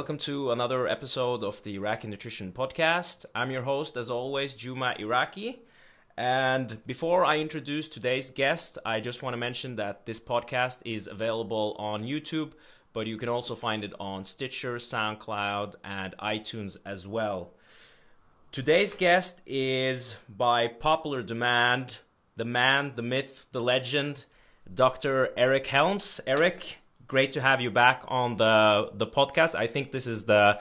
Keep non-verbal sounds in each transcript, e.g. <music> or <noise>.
welcome to another episode of the Iraqi Nutrition Podcast. I'm your host, as always, Juma Iraqi. And before I introduce today's guest, I just want to mention that this podcast is available on YouTube, but you can also find it on Stitcher, SoundCloud, and iTunes as well. Today's guest is, by popular demand, the man, the myth, the legend, Dr. Eric Helms. Eric, great to have you back on the the podcast. I think this is the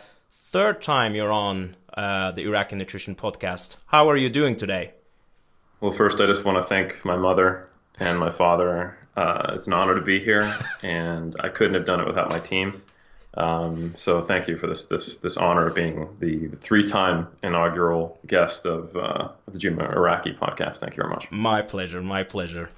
third time you're on uh, the Iraqi Nutrition podcast. How are you doing today? Well, first, I just want to thank my mother and my father. Uh, it's an honor to be here, <laughs> and I couldn't have done it without my team. Um, so, thank you for this this this honor of being the, the three-time inaugural guest of, uh, the Juma Iraqi podcast. Thank you very much. My pleasure. My pleasure.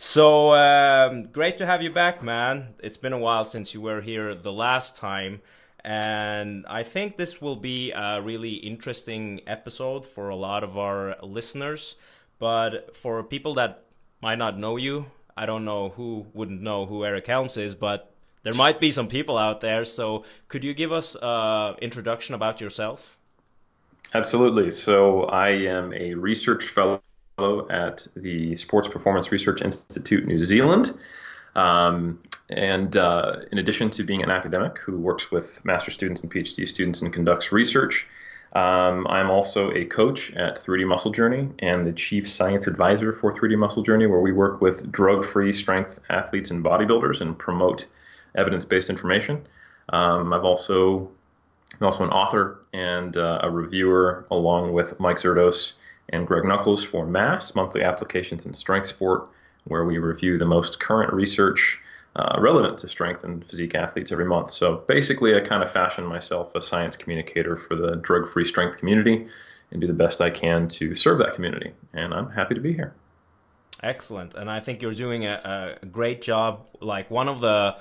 So um, great to have you back, man. It's been a while since you were here the last time. And I think this will be a really interesting episode for a lot of our listeners. But for people that might not know you, I don't know who wouldn't know who Eric Helms is, but there might be some people out there. So could you give us an introduction about yourself? Absolutely. So I am a research fellow at the Sports Performance Research Institute New Zealand. Um, and uh, in addition to being an academic who works with master students and PhD students and conducts research, um, I'm also a coach at 3D Muscle Journey and the chief science advisor for 3D Muscle Journey, where we work with drug free strength athletes and bodybuilders and promote evidence based information. Um, I've also I'm also an author and uh, a reviewer along with Mike Zourdos and Greg Nuckols for MASS, Monthly Applications in Strength Sport, where we review the most current research uh, relevant to strength and physique athletes every month. So basically, I kind of fashion myself a science communicator for the drug free strength community and do the best I can to serve that community. And I'm happy to be here. Excellent. And I think you're doing a, a great job. Like one of the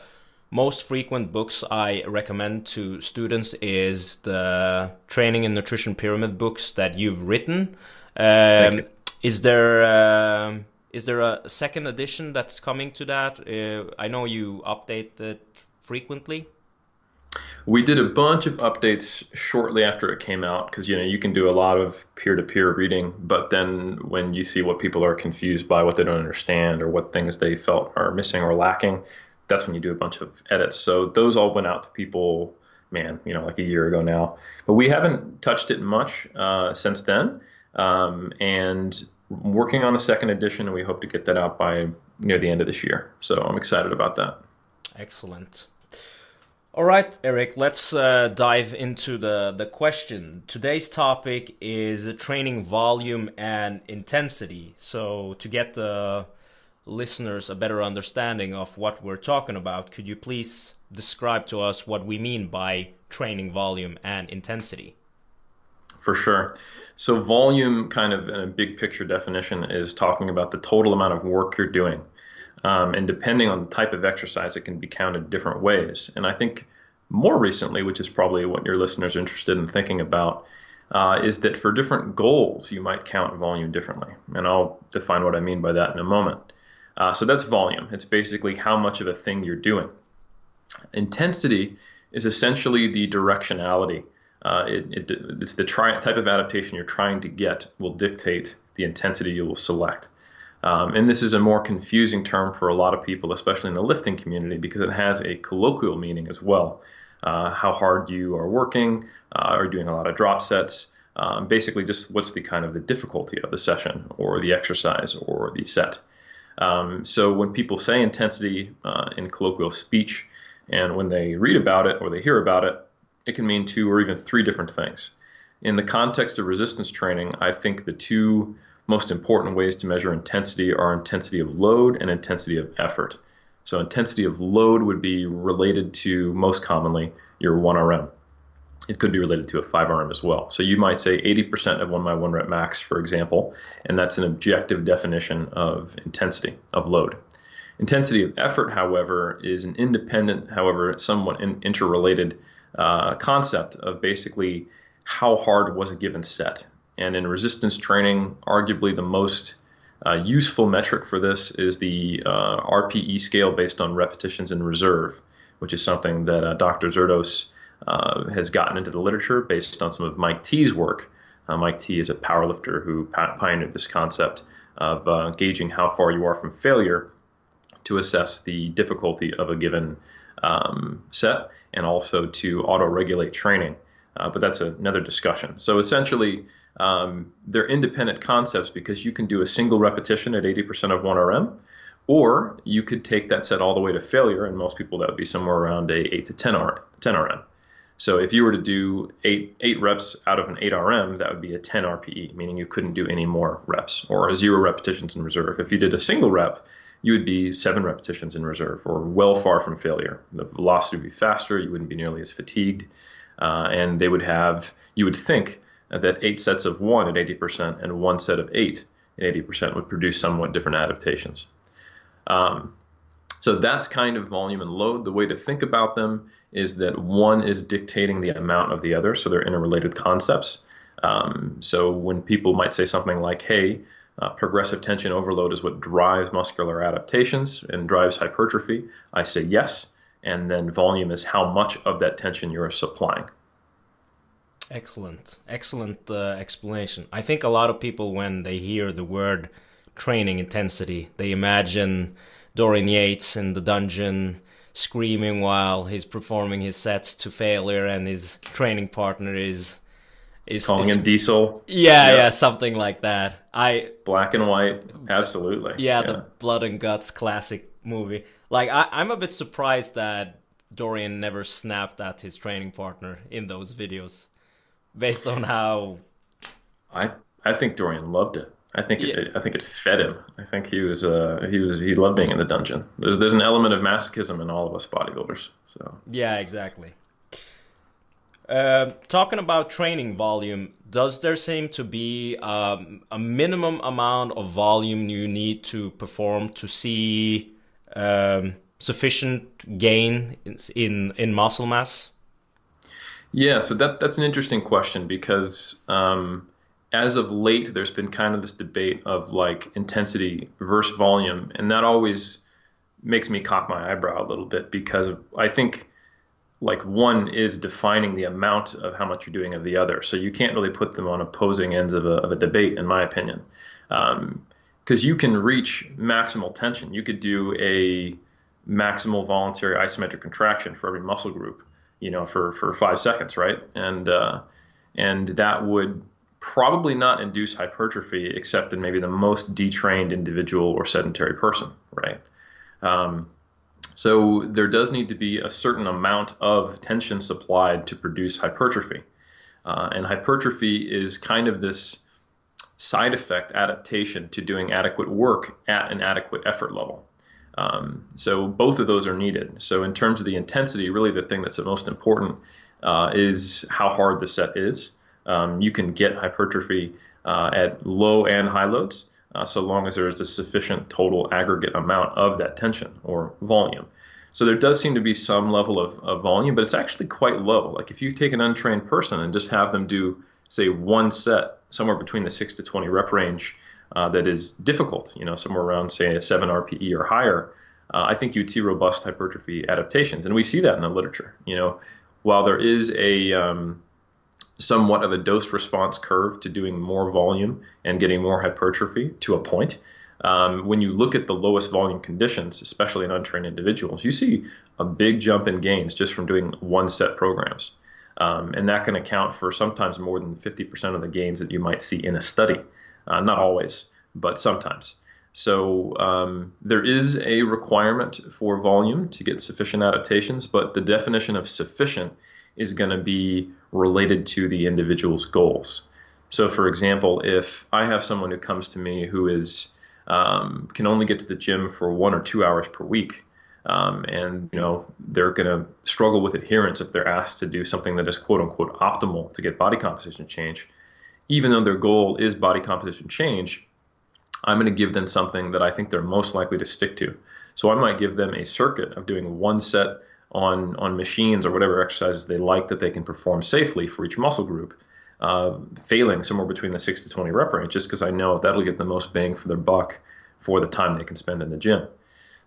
most frequent books I recommend to students is the training and nutrition pyramid books that you've written. Um, is there uh, is there a second edition that's coming to that? Uh, I know you update it frequently. We did a bunch of updates shortly after it came out because you know you can do a lot of peer-to-peer reading, but then when you see what people are confused by, what they don't understand, or what things they felt are missing or lacking, that's when you do a bunch of edits. So those all went out to people, man, you know, like a year ago now. But we haven't touched it much uh, since then um, and working on a second edition, and we hope to get that out by near the end of this year. So I'm excited about that. Excellent. All right, Eric, let's uh, dive into the, the question. Today's topic is training volume and intensity. So, to get the listeners a better understanding of what we're talking about, could you please describe to us what we mean by training volume and intensity? For sure. So, volume, kind of in a big picture definition, is talking about the total amount of work you're doing. Um, and depending on the type of exercise, it can be counted different ways. And I think more recently, which is probably what your listeners are interested in thinking about, uh, is that for different goals, you might count volume differently. And I'll define what I mean by that in a moment. Uh, so, that's volume. It's basically how much of a thing you're doing. Intensity is essentially the directionality uh, it, it, it's the try, type of adaptation you're trying to get will dictate the intensity you will select. Um, and this is a more confusing term for a lot of people, especially in the lifting community, because it has a colloquial meaning as well. Uh, how hard you are working, uh, are doing a lot of drop sets, um, basically just what's the kind of the difficulty of the session or the exercise or the set. Um, so when people say intensity uh, in colloquial speech, and when they read about it or they hear about it, it can mean two or even three different things. In the context of resistance training, I think the two most important ways to measure intensity are intensity of load and intensity of effort. So, intensity of load would be related to most commonly your 1RM. It could be related to a 5RM as well. So, you might say 80% of 1 by 1 rep max, for example, and that's an objective definition of intensity, of load. Intensity of effort, however, is an independent, however, somewhat in, interrelated uh, concept of basically how hard was a given set. And in resistance training, arguably the most uh, useful metric for this is the uh, RPE scale based on repetitions in reserve, which is something that uh, Dr. Zourdos uh, has gotten into the literature based on some of Mike T's work. Uh, Mike T is a powerlifter who pioneered this concept of gauging how far you are from failure to assess the difficulty of a given um, set and also to auto regulate training. Uh, but that's another discussion. So essentially, um, they're independent concepts because you can do a single repetition at 80% of 1RM, or you could take that set all the way to failure, and most people that would be somewhere around a 8 to 10, R, 10 RM. So if you were to do eight eight reps out of an 8 RM, that would be a 10 RPE, meaning you couldn't do any more reps, or zero repetitions in reserve. If you did a single rep, you would be seven repetitions in reserve, or well far from failure. The velocity would be faster. You wouldn't be nearly as fatigued, uh, and they would have. You would think that eight sets of one at 80% and one set of eight at 80% would produce somewhat different adaptations. Um, so that's kind of volume and load. The way to think about them is that one is dictating the amount of the other, so they're interrelated concepts. Um, so when people might say something like, hey, uh, progressive tension overload is what drives muscular adaptations and drives hypertrophy, I say yes. And then volume is how much of that tension you're supplying. Excellent, excellent uh, explanation. I think a lot of people, when they hear the word training intensity, they imagine Dorian Yates in the dungeon screaming while he's performing his sets to failure, and his training partner is is calling is, him Diesel. Yeah, yeah, yeah, something like that. I black and white, absolutely. Yeah, yeah. the blood and guts classic movie. Like I, I'm a bit surprised that Dorian never snapped at his training partner in those videos, based on how. I I think Dorian loved it. I think yeah. it, I think it fed him. I think he was uh, he was he loved being in the dungeon. There's there's an element of masochism in all of us bodybuilders. So yeah, exactly. Uh, talking about training volume, does there seem to be um, a minimum amount of volume you need to perform to see um, sufficient gain in, in, in muscle mass? Yeah, so that that's an interesting question because um, as of late, there's been kind of this debate of like intensity versus volume, and that always makes me cock my eyebrow a little bit because I think like one is defining the amount of how much you're doing of the other. So you can't really put them on opposing ends of a, of a debate, in my opinion, because um, you can reach maximal tension. You could do a maximal voluntary isometric contraction for every muscle group, you know, for for five seconds, right? And uh, and that would probably not induce hypertrophy except in maybe the most detrained individual or sedentary person, right? Um, so there does need to be a certain amount of tension supplied to produce hypertrophy. Uh, and hypertrophy is kind of this side effect adaptation to doing adequate work at an adequate effort level. Um, so both of those are needed. So in terms of the intensity, really the thing that's the most important uh, is how hard the set is. Um, you can get hypertrophy uh, at low and high loads uh, so long as there is a sufficient total aggregate amount of that tension or volume. So there does seem to be some level of, of volume, but it's actually quite low. Like if you take an untrained person and just have them do, say, one set somewhere between the 6 to 20 rep range uh, that is difficult, you know, somewhere around, say, a 7 RPE or higher, uh, I think you'd see robust hypertrophy adaptations. And we see that in the literature. You know, while there is a um, somewhat of a dose response curve to doing more volume and getting more hypertrophy to a point. Um, when you look at the lowest volume conditions, especially in untrained individuals, you see a big jump in gains just from doing one set programs. Um, and that can account for sometimes more than 50% of the gains that you might see in a study. Uh, not always, but sometimes. So um, there is a requirement for volume to get sufficient adaptations, but the definition of sufficient is going to be related to the individual's goals. So, for example, if I have someone who comes to me who is um, can only get to the gym for one or two hours per week, um, and you know they're going to struggle with adherence if they're asked to do something that is quote unquote optimal to get body composition change, even though their goal is body composition change. I'm going to give them something that I think they're most likely to stick to. So I might give them a circuit of doing one set on on machines or whatever exercises they like that they can perform safely for each muscle group, uh, failing somewhere between the six to twenty rep range, just because I know that'll get the most bang for their buck for the time they can spend in the gym.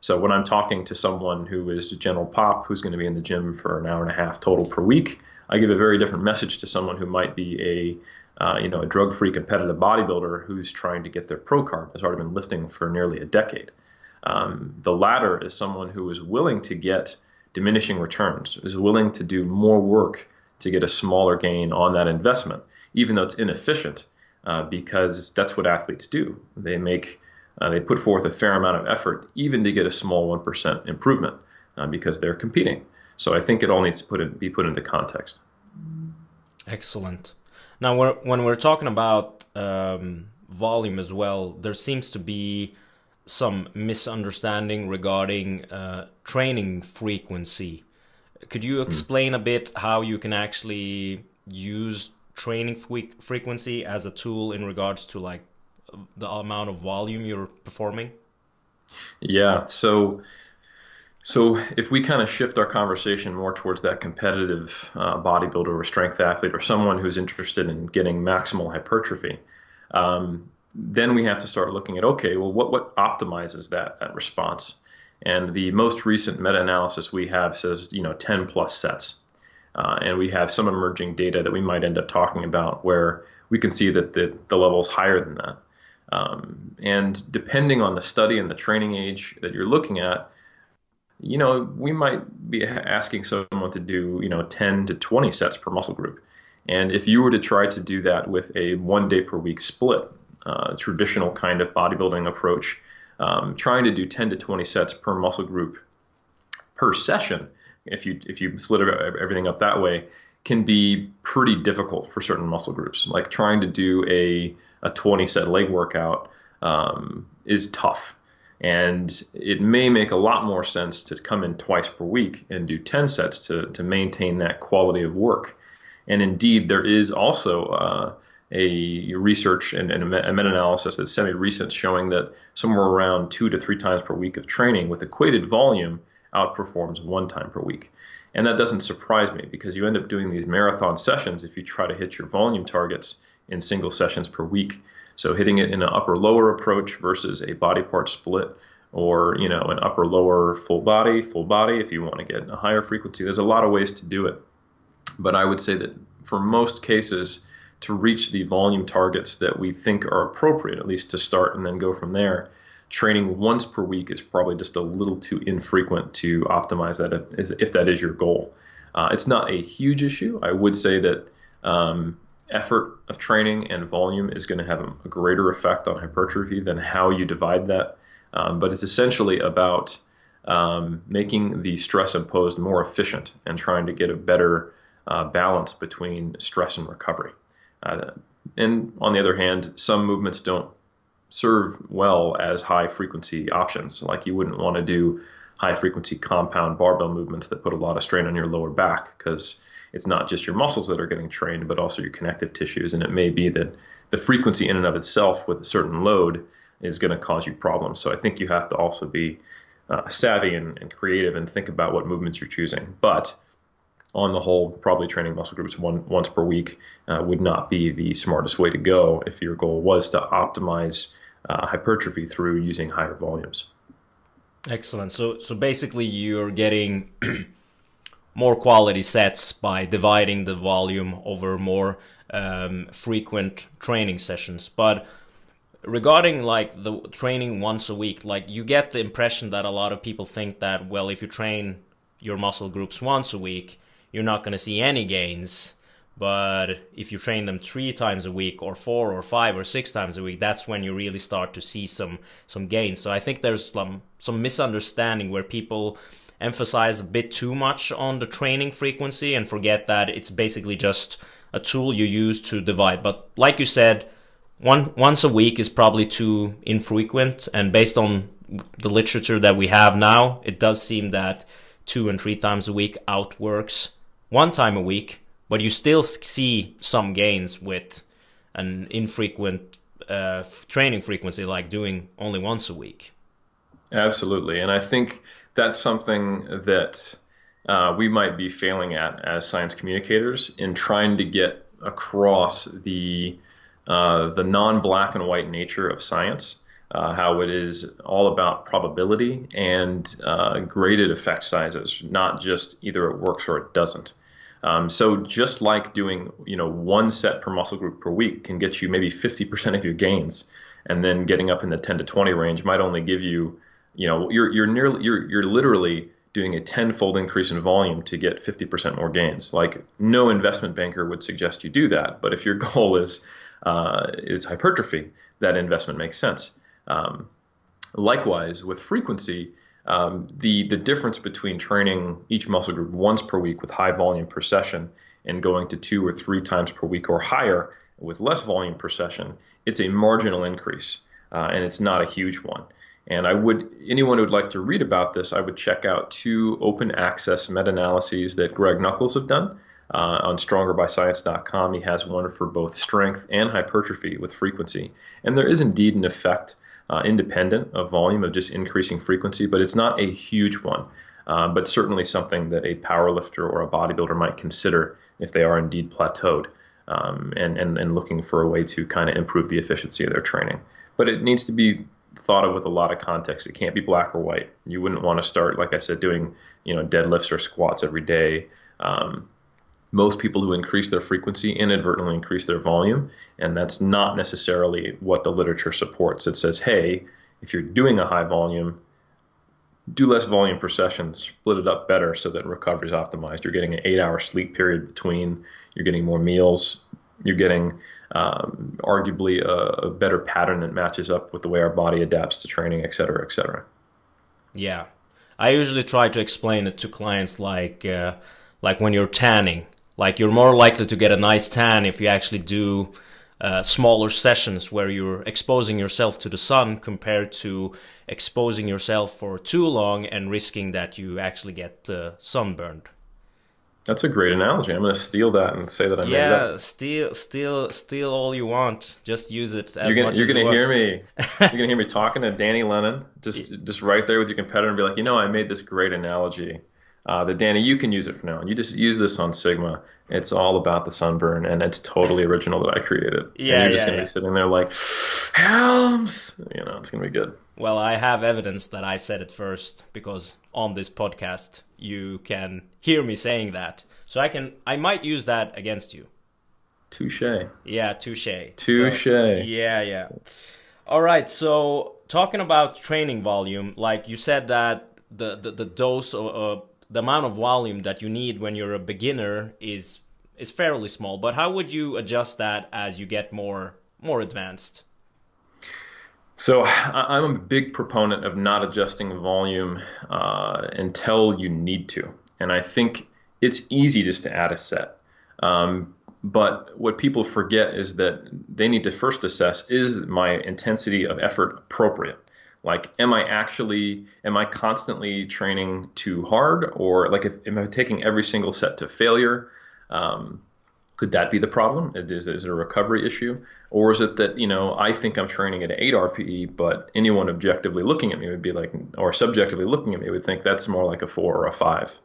So when I'm talking to someone who is a general pop who's going to be in the gym for an hour and a half total per week, I give a very different message to someone who might be a uh, you know a drug-free competitive bodybuilder who's trying to get their pro card has already been lifting for nearly a decade. Um, the latter is someone who is willing to get diminishing returns, is willing to do more work to get a smaller gain on that investment, even though it's inefficient, uh, because that's what athletes do. They make uh, they put forth a fair amount of effort, even to get a small one percent improvement, uh, because they're competing. So I think it all needs to put in, be put into context. Excellent. Now, we're, when we're talking about um, volume as well, there seems to be some misunderstanding regarding uh, training frequency. Could you hmm. explain mm. a bit how you can actually use training frequency as a tool in regards to like the amount of volume you're performing? Yeah, so so if we kind of shift our conversation more towards that competitive uh, bodybuilder or strength athlete or someone who's interested in getting maximal hypertrophy, um, then we have to start looking at okay, well, what what optimizes that that response? And the most recent meta-analysis we have says you know 10 plus sets, uh, and we have some emerging data that we might end up talking about where we can see that the the level is higher than that. Um, and depending on the study and the training age that you're looking at, you know, we might be asking someone to do, you know, 10 to 20 sets per muscle group. And if you were to try to do that with a one day per week split, uh, traditional kind of bodybuilding approach, um, trying to do 10 to 20 sets per muscle group per session, if you if you split everything up that way, can be pretty difficult for certain muscle groups. Like trying to do a a 20 set leg workout um, is tough and it may make a lot more sense to come in twice per week and do 10 sets to, to maintain that quality of work. And indeed, there is also uh, a research and, and a meta-analysis that's semi-recent showing that somewhere around two to three times per week of training with equated volume outperforms one time per week. And that doesn't surprise me because you end up doing these marathon sessions if you try to hit your volume targets in single sessions per week. So hitting it in an upper lower approach versus a body part split or you know an upper lower full body full body if you want to get a higher frequency there's a lot of ways to do it but i would say that for most cases to reach the volume targets that we think are appropriate at least to start and then go from there training once per week is probably just a little too infrequent to optimize that if, if that is your goal uh, it's not a huge issue i would say that um, effort of training and volume is going to have a greater effect on hypertrophy than how you divide that. Um, but it's essentially about um, making the stress imposed more efficient and trying to get a better uh, balance between stress and recovery. Uh, and on the other hand, some movements don't serve well as high frequency options. Like you wouldn't want to do high frequency compound barbell movements that put a lot of strain on your lower back because it's not just your muscles that are getting trained, but also your connective tissues. And it may be that the frequency in and of itself with a certain load is going to cause you problems. So I think you have to also be uh, savvy and, and, creative and think about what movements you're choosing. But on the whole, probably training muscle groups one, once per week uh, would not be the smartest way to go if your goal was to optimize uh, hypertrophy through using higher volumes. Excellent. So, so basically, you're getting <clears throat> more quality sets by dividing the volume over more um, frequent training sessions. But regarding like the training once a week, like you get the impression that a lot of people think that well, if you train your muscle groups once a week, you're not going to see any gains. But if you train them three times a week, or four, or five, or six times a week, that's when you really start to see some some gains. So I think there's some some misunderstanding where people emphasize a bit too much on the training frequency and forget that it's basically just a tool you use to divide. But like you said, one once a week is probably too infrequent, and based on the literature that we have now, it does seem that two and three times a week outworks one time a week, but you still see some gains with an infrequent uh, training frequency, like doing only once a week. Absolutely, and I think that's something that uh, we might be failing at as science communicators in trying to get across the uh, the non-black and white nature of science. uh, how it is all about probability and uh, graded effect sizes, not just either it works or it doesn't. Um, so just like doing you know one set per muscle group per week can get you maybe 50% of your gains, and then getting up in the 10 to 20 range might only give you you know you're you're nearly you're you're literally doing a tenfold increase in volume to get 50% more gains. Like no investment banker would suggest you do that, but if your <laughs> goal is uh, is hypertrophy, that investment makes sense. Um, likewise, with frequency, um, the the difference between training each muscle group once per week with high volume per session and going to two or three times per week or higher with less volume per session, it's a marginal increase, uh, and it's not a huge one. And I would anyone who would like to read about this, I would check out two open access meta-analyses that Greg Nuckols have done uh, on StrongerByScience.com. He has one for both strength and hypertrophy with frequency, and there is indeed an effect uh, independent of volume of just increasing frequency, but it's not a huge one. Uh, but certainly something that a powerlifter or a bodybuilder might consider if they are indeed plateaued um, and, and, and looking for a way to kind of improve the efficiency of their training. But it needs to be thought of with a lot of context. It can't be black or white. You wouldn't want to start, like I said, doing you know deadlifts or squats every day. Um, most people who increase their frequency inadvertently increase their volume, and that's not necessarily what the literature supports. It says, hey, if you're doing a high volume, do less volume per session, split it up better so that recovery is optimized. You're getting an eight hour sleep period between, you're getting more meals, you're getting um, arguably a, a, better pattern that matches up with the way our body adapts to training, et cetera, et cetera. Yeah. I usually try to explain it to clients like, uh, like when you're tanning, like you're more likely to get a nice tan if you actually do uh, smaller sessions where you're exposing yourself to the sun compared to exposing yourself for too long and risking that you actually get uh, sunburned. That's a great analogy. I'm going to steal that and say that I yeah, made that. Yeah, steal, steal, steal all you want. Just use it as you're gonna, You're going to hear me. <laughs> You're going to hear me talking to Danny Lennon, just just right there with your competitor, and be like, you know, I made this great analogy. Uh, that Danny, you can use it for now. You just use this on Sigma. It's all about the sunburn, and it's totally original that I created. Yeah, and you're just yeah, gonna yeah. be sitting there like, Helms. You know, it's gonna be good. Well, I have evidence that I said it first because on this podcast you can hear me saying that. So I can I might use that against you. Touche. Yeah, touche. Touche. So, yeah, yeah. All right. So talking about training volume, like you said that the the, the dose of uh, the amount of volume that you need when you're a beginner is is fairly small. But how would you adjust that as you get more more advanced? So I'm a big proponent of not adjusting volume uh, until you need to, and I think it's easy just to add a set. Um, but what people forget is that they need to first assess is my intensity of effort appropriate? Like, am I actually, am I constantly training too hard? Or like, if, am I taking every single set to failure? Um, could that be the problem? Is, is it a recovery issue? Or is it that, you know, I think I'm training at 8 RPE, but anyone objectively looking at me would be like, or subjectively looking at me would think that's more like a 4 or a 5.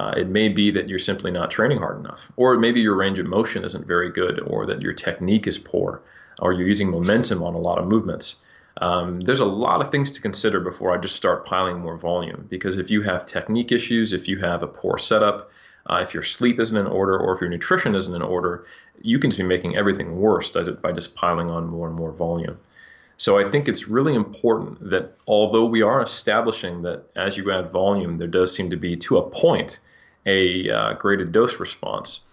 Uh, it may be that you're simply not training hard enough, or maybe your range of motion isn't very good, or that your technique is poor, or you're using momentum on a lot of movements. Um, there's a lot of things to consider before I just start piling more volume. Because if you have technique issues, if you have a poor setup, uh, if your sleep isn't in order, or if your nutrition isn't in order, you can be making everything worse by just piling on more and more volume. So I think it's really important that although we are establishing that as you add volume, there does seem to be, to a point, a uh, graded dose response.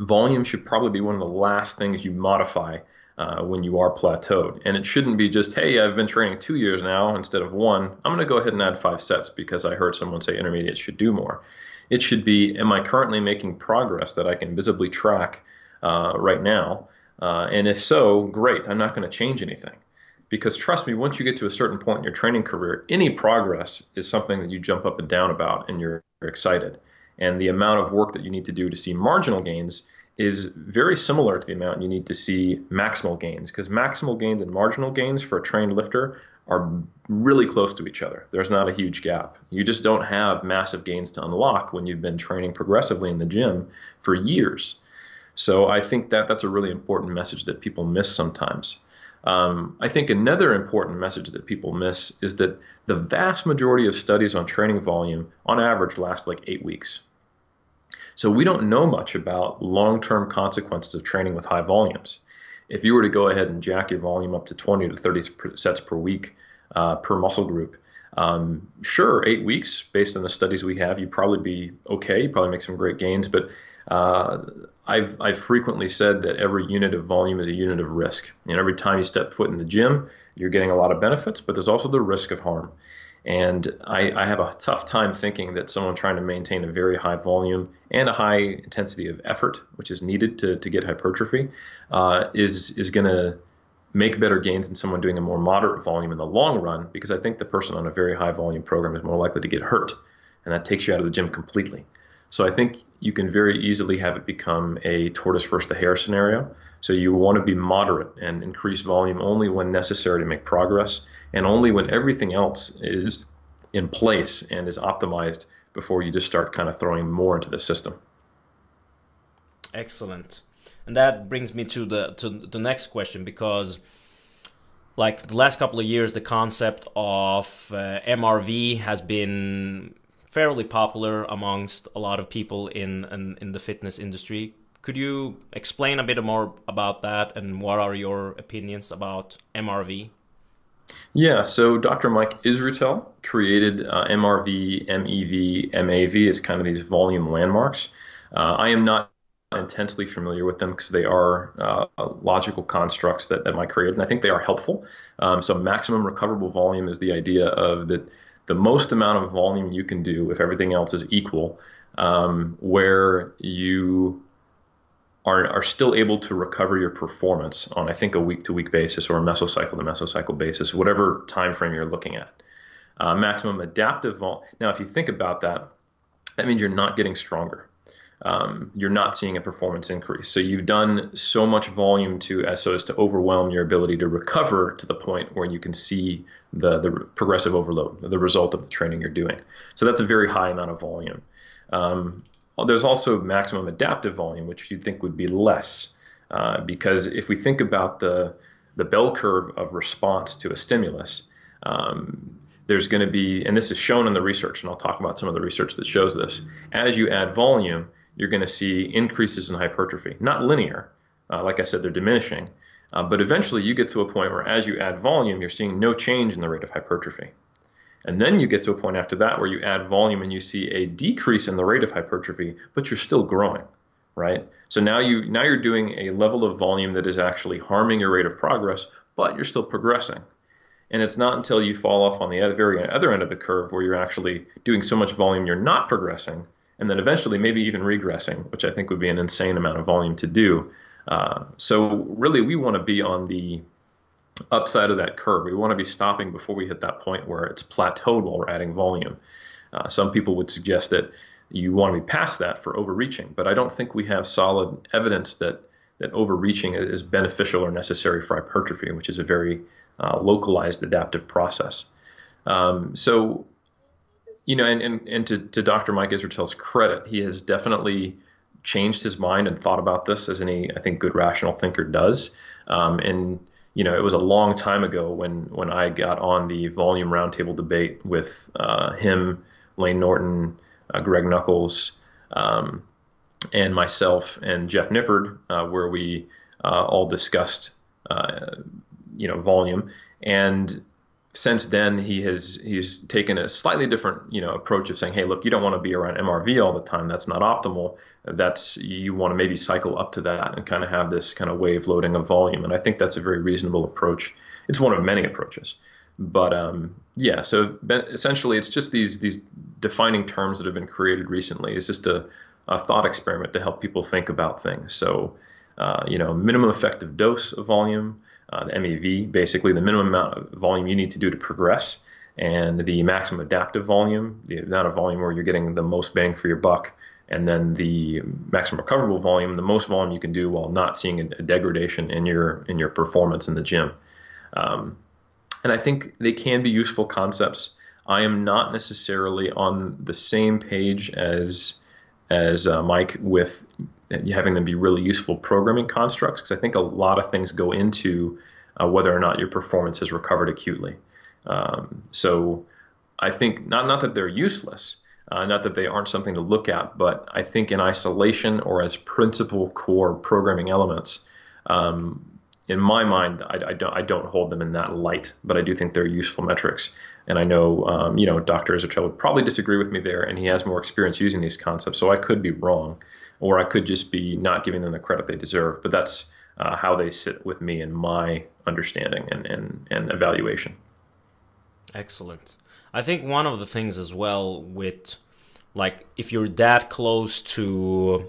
Volume should probably be one of the last things you modify uh, when you are plateaued. And it shouldn't be just, hey, I've been training two years now instead of one. I'm going to go ahead and add five sets because I heard someone say intermediate should do more. It should be, am I currently making progress that I can visibly track uh, right now? Uh, and if so, great, I'm not going to change anything. Because trust me, once you get to a certain point in your training career, any progress is something that you jump up and down about and you're excited. And the amount of work that you need to do to see marginal gains is very similar to the amount you need to see maximal gains because maximal gains and marginal gains for a trained lifter are really close to each other. There's not a huge gap. You just don't have massive gains to unlock when you've been training progressively in the gym for years. So I think that that's a really important message that people miss sometimes. Um, I think another important message that people miss is that the vast majority of studies on training volume, on average, last like eight weeks. So we don't know much about long term consequences of training with high volumes. If you were to go ahead and jack your volume up to 20 to 30 sets per week uh, per muscle group, um, sure, eight weeks based on the studies we have, you'd probably be okay. You probably make some great gains, but uh, I've, I've frequently said that every unit of volume is a unit of risk. And every time you step foot in the gym, you're getting a lot of benefits, but there's also the risk of harm. And I, I, have a tough time thinking that someone trying to maintain a very high volume and a high intensity of effort, which is needed to, to get hypertrophy, uh, is is going to make better gains than someone doing a more moderate volume in the long run. Because I think the person on a very high volume program is more likely to get hurt, and that takes you out of the gym completely. So I think you can very easily have it become a tortoise versus the hare scenario. So you want to be moderate and increase volume only when necessary to make progress, and only when everything else is in place and is optimized before you just start kind of throwing more into the system. Excellent, and that brings me to the to the next question because. Like the last couple of years, the concept of uh, MRV has been fairly popular amongst a lot of people in, in, in the fitness industry. Could you explain a bit more about that and what are your opinions about MRV? Yeah, so Dr. Mike Israetel created uh, MRV, MEV, MAV as kind of these volume landmarks. Uh, I am not intensely familiar with them because they are uh, logical constructs that, that Mike created, and I think they are helpful. Um, so maximum recoverable volume is the idea of that the most amount of volume you can do if everything else is equal, um, where you are, are still able to recover your performance on, I think, a week to week basis or a mesocycle to mesocycle basis, whatever time frame you're looking at. Uh, maximum adaptive volume. Now, if you think about that, that means you're not getting stronger. Um, you're not seeing a performance increase. So you've done so much volume to as so as to overwhelm your ability to recover to the point where you can see the, the progressive overload, the result of the training you're doing. So that's a very high amount of volume. Um, there's also maximum adaptive volume, which you'd think would be less, uh, because if we think about the the bell curve of response to a stimulus, um, there's going to be, and this is shown in the research, and I'll talk about some of the research that shows this. As you add volume, you're going to see increases in hypertrophy, not linear. Uh, like I said, they're diminishing, uh, but eventually you get to a point where as you add volume, you're seeing no change in the rate of hypertrophy. And then you get to a point after that where you add volume and you see a decrease in the rate of hypertrophy, but you're still growing, right? So now you now you're doing a level of volume that is actually harming your rate of progress, but you're still progressing. And it's not until you fall off on the other, very other end of the curve where you're actually doing so much volume you're not progressing, and then eventually maybe even regressing, which I think would be an insane amount of volume to do uh, so really, we want to be on the upside of that curve. We want to be stopping before we hit that point where it's plateaued while we're adding volume. Uh, some people would suggest that you want to be past that for overreaching, but I don't think we have solid evidence that that overreaching is beneficial or necessary for hypertrophy, which is a very uh, localized adaptive process. Um, so, you know, and, and, and to, to Dr. Mike Israetel's credit, he has definitely changed his mind and thought about this as any I think good rational thinker does. Um, and you know, it was a long time ago when when I got on the volume roundtable debate with uh, him, Layne Norton, uh, Greg Nuckols, um, and myself and Jeff Nippard, uh, where we uh, all discussed uh, you know volume. And since then he has he's taken a slightly different you know approach of saying hey look you don't want to be around MRV all the time. That's not optimal. That's you want to maybe cycle up to that and kind of have this kind of wave loading of volume. And I think that's a very reasonable approach. It's one of many approaches. But um, yeah so essentially it's just these these defining terms that have been created recently. It's just a, a thought experiment to help people think about things. So uh, you know minimum effective dose of volume uh, the MEV, basically the minimum amount of volume you need to do to progress, and the maximum adaptive volume, the amount of volume where you're getting the most bang for your buck, and then the maximum recoverable volume, the most volume you can do while not seeing a, degradation in your in your performance in the gym. Um, and I think they can be useful concepts. I am not necessarily on the same page as as uh, Mike with having them be really useful programming constructs because I think a lot of things go into uh, whether or not your performance has recovered acutely. Um, so I think not not that they're useless, uh, not that they aren't something to look at, but I think in isolation or as principal core programming elements, um, in my mind, I, I, don't I don't hold them in that light, but I do think they're useful metrics. And I know um, you know Dr. Israetel would probably disagree with me there, and he has more experience using these concepts, so I could be wrong, or I could just be not giving them the credit they deserve. But that's uh, how they sit with me and my understanding and, and, and evaluation. Excellent. I think one of the things as well with like if you're that close to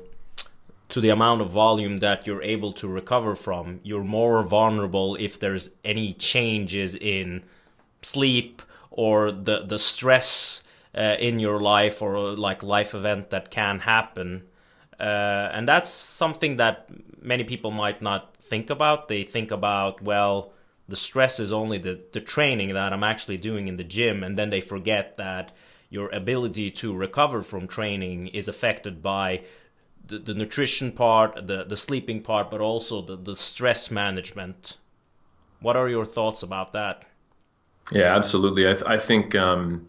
to the amount of volume that you're able to recover from, you're more vulnerable if there's any changes in sleep or the the stress uh, in your life or like life event that can happen. Uh, and that's something that many people might not think about. They think about, well, the stress is only the, the training that I'm actually doing in the gym, and then they forget that your ability to recover from training is affected by the, the nutrition part, the, the sleeping part, but also the, the stress management. What are your thoughts about that? Yeah, absolutely. I, th- I think um,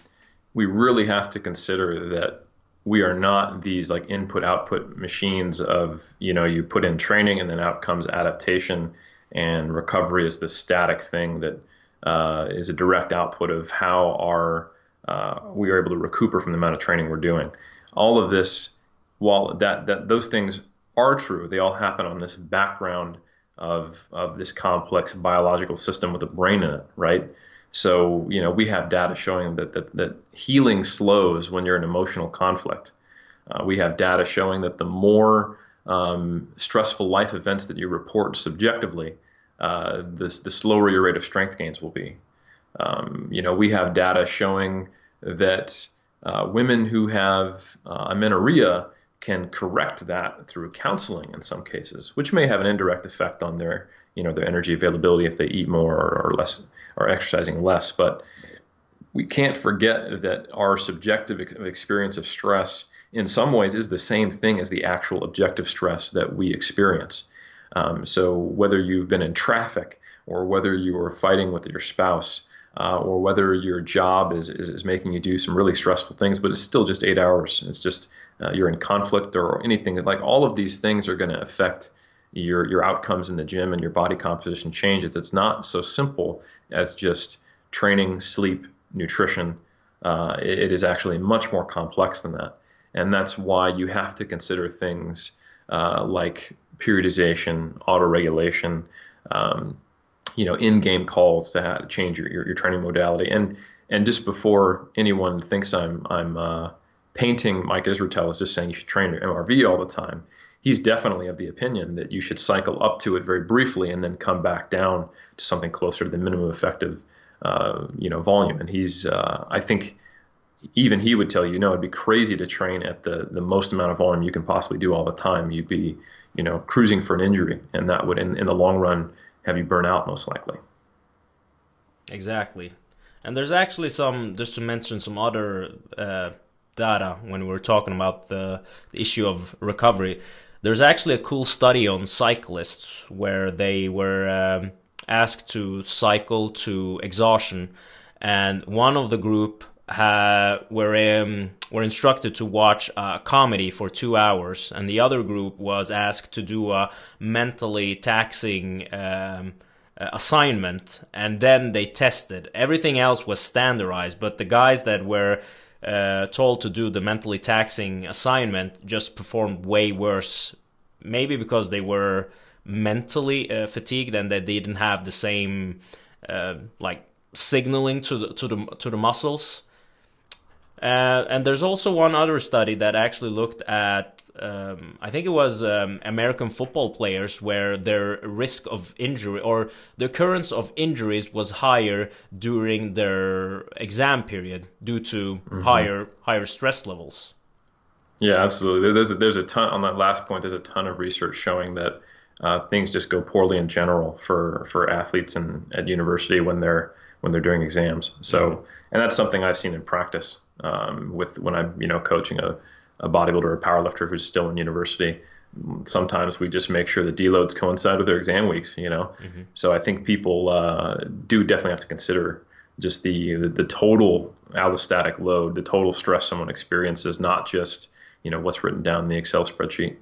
we really have to consider that we are not these like input output machines of you know you put in training and then out comes adaptation and recovery is the static thing that uh, is a direct output of how our uh, we are able to recuperate from the amount of training we're doing. All of this, while that that those things are true, they all happen on this background of of this complex biological system with a brain in it, right? So you know we have data showing that that, that healing slows when you're in emotional conflict. Uh, we have data showing that the more um, stressful life events that you report subjectively, uh, the, the slower your rate of strength gains will be. Um, you know, we have data showing that uh, women who have uh, amenorrhea can correct that through counseling in some cases, which may have an indirect effect on their, you know, their energy availability if they eat more or, or less or exercising less. But we can't forget that our subjective experience of stress in some ways is the same thing as the actual objective stress that we experience. Um, so whether you've been in traffic or whether you are fighting with your spouse uh, or whether your job is, is, is, making you do some really stressful things, but it's still just eight hours. It's just uh, you're in conflict or anything. Like all of these things are going to affect your your outcomes in the gym and your body composition changes. It's not so simple as just training, sleep, nutrition. Uh, it, it is actually much more complex than that and that's why you have to consider things uh, like periodization, auto um, you know, in-game calls to, to change your, your, your, training modality. And and just before anyone thinks I'm I'm uh, painting Mike Israetel as just saying you should train your MRV all the time, he's definitely of the opinion that you should cycle up to it very briefly and then come back down to something closer to the minimum effective, uh, you know, volume. And he's uh, I think even he would tell you, no, it'd be crazy to train at the, the most amount of volume you can possibly do all the time. You'd be, you know, cruising for an injury, and that would, in, in the long run, have you burn out most likely. Exactly. And there's actually some, just to mention some other uh, data when we were talking about the, the issue of recovery. There's actually a cool study on cyclists where they were um, asked to cycle to exhaustion, and one of the group uh, were um, were instructed to watch a comedy for two hours, and the other group was asked to do a mentally taxing um, assignment, and then they tested. Everything else was standardized, but the guys that were uh, told to do the mentally taxing assignment just performed way worse. Maybe because they were mentally uh, fatigued and they didn't have the same uh, like signaling to the to the to the muscles uh, and there's also one other study that actually looked at, um, I think it was um, American football players, where their risk of injury or the occurrence of injuries was higher during their exam period due to mm-hmm. higher higher stress levels. Yeah, absolutely. There's a, there's a ton on that last point. There's a ton of research showing that uh, things just go poorly in general for for athletes and at university when they're when they're doing exams. So, and that's something I've seen in practice um, with when I'm you know coaching a, a bodybuilder or a powerlifter who's still in university. sometimes we just make sure the deloads coincide with their exam weeks, you know. Mm-hmm. So I think people uh, do definitely have to consider just the, the, the total allostatic load, the total stress someone experiences, not just you know what's written down in the Excel spreadsheet.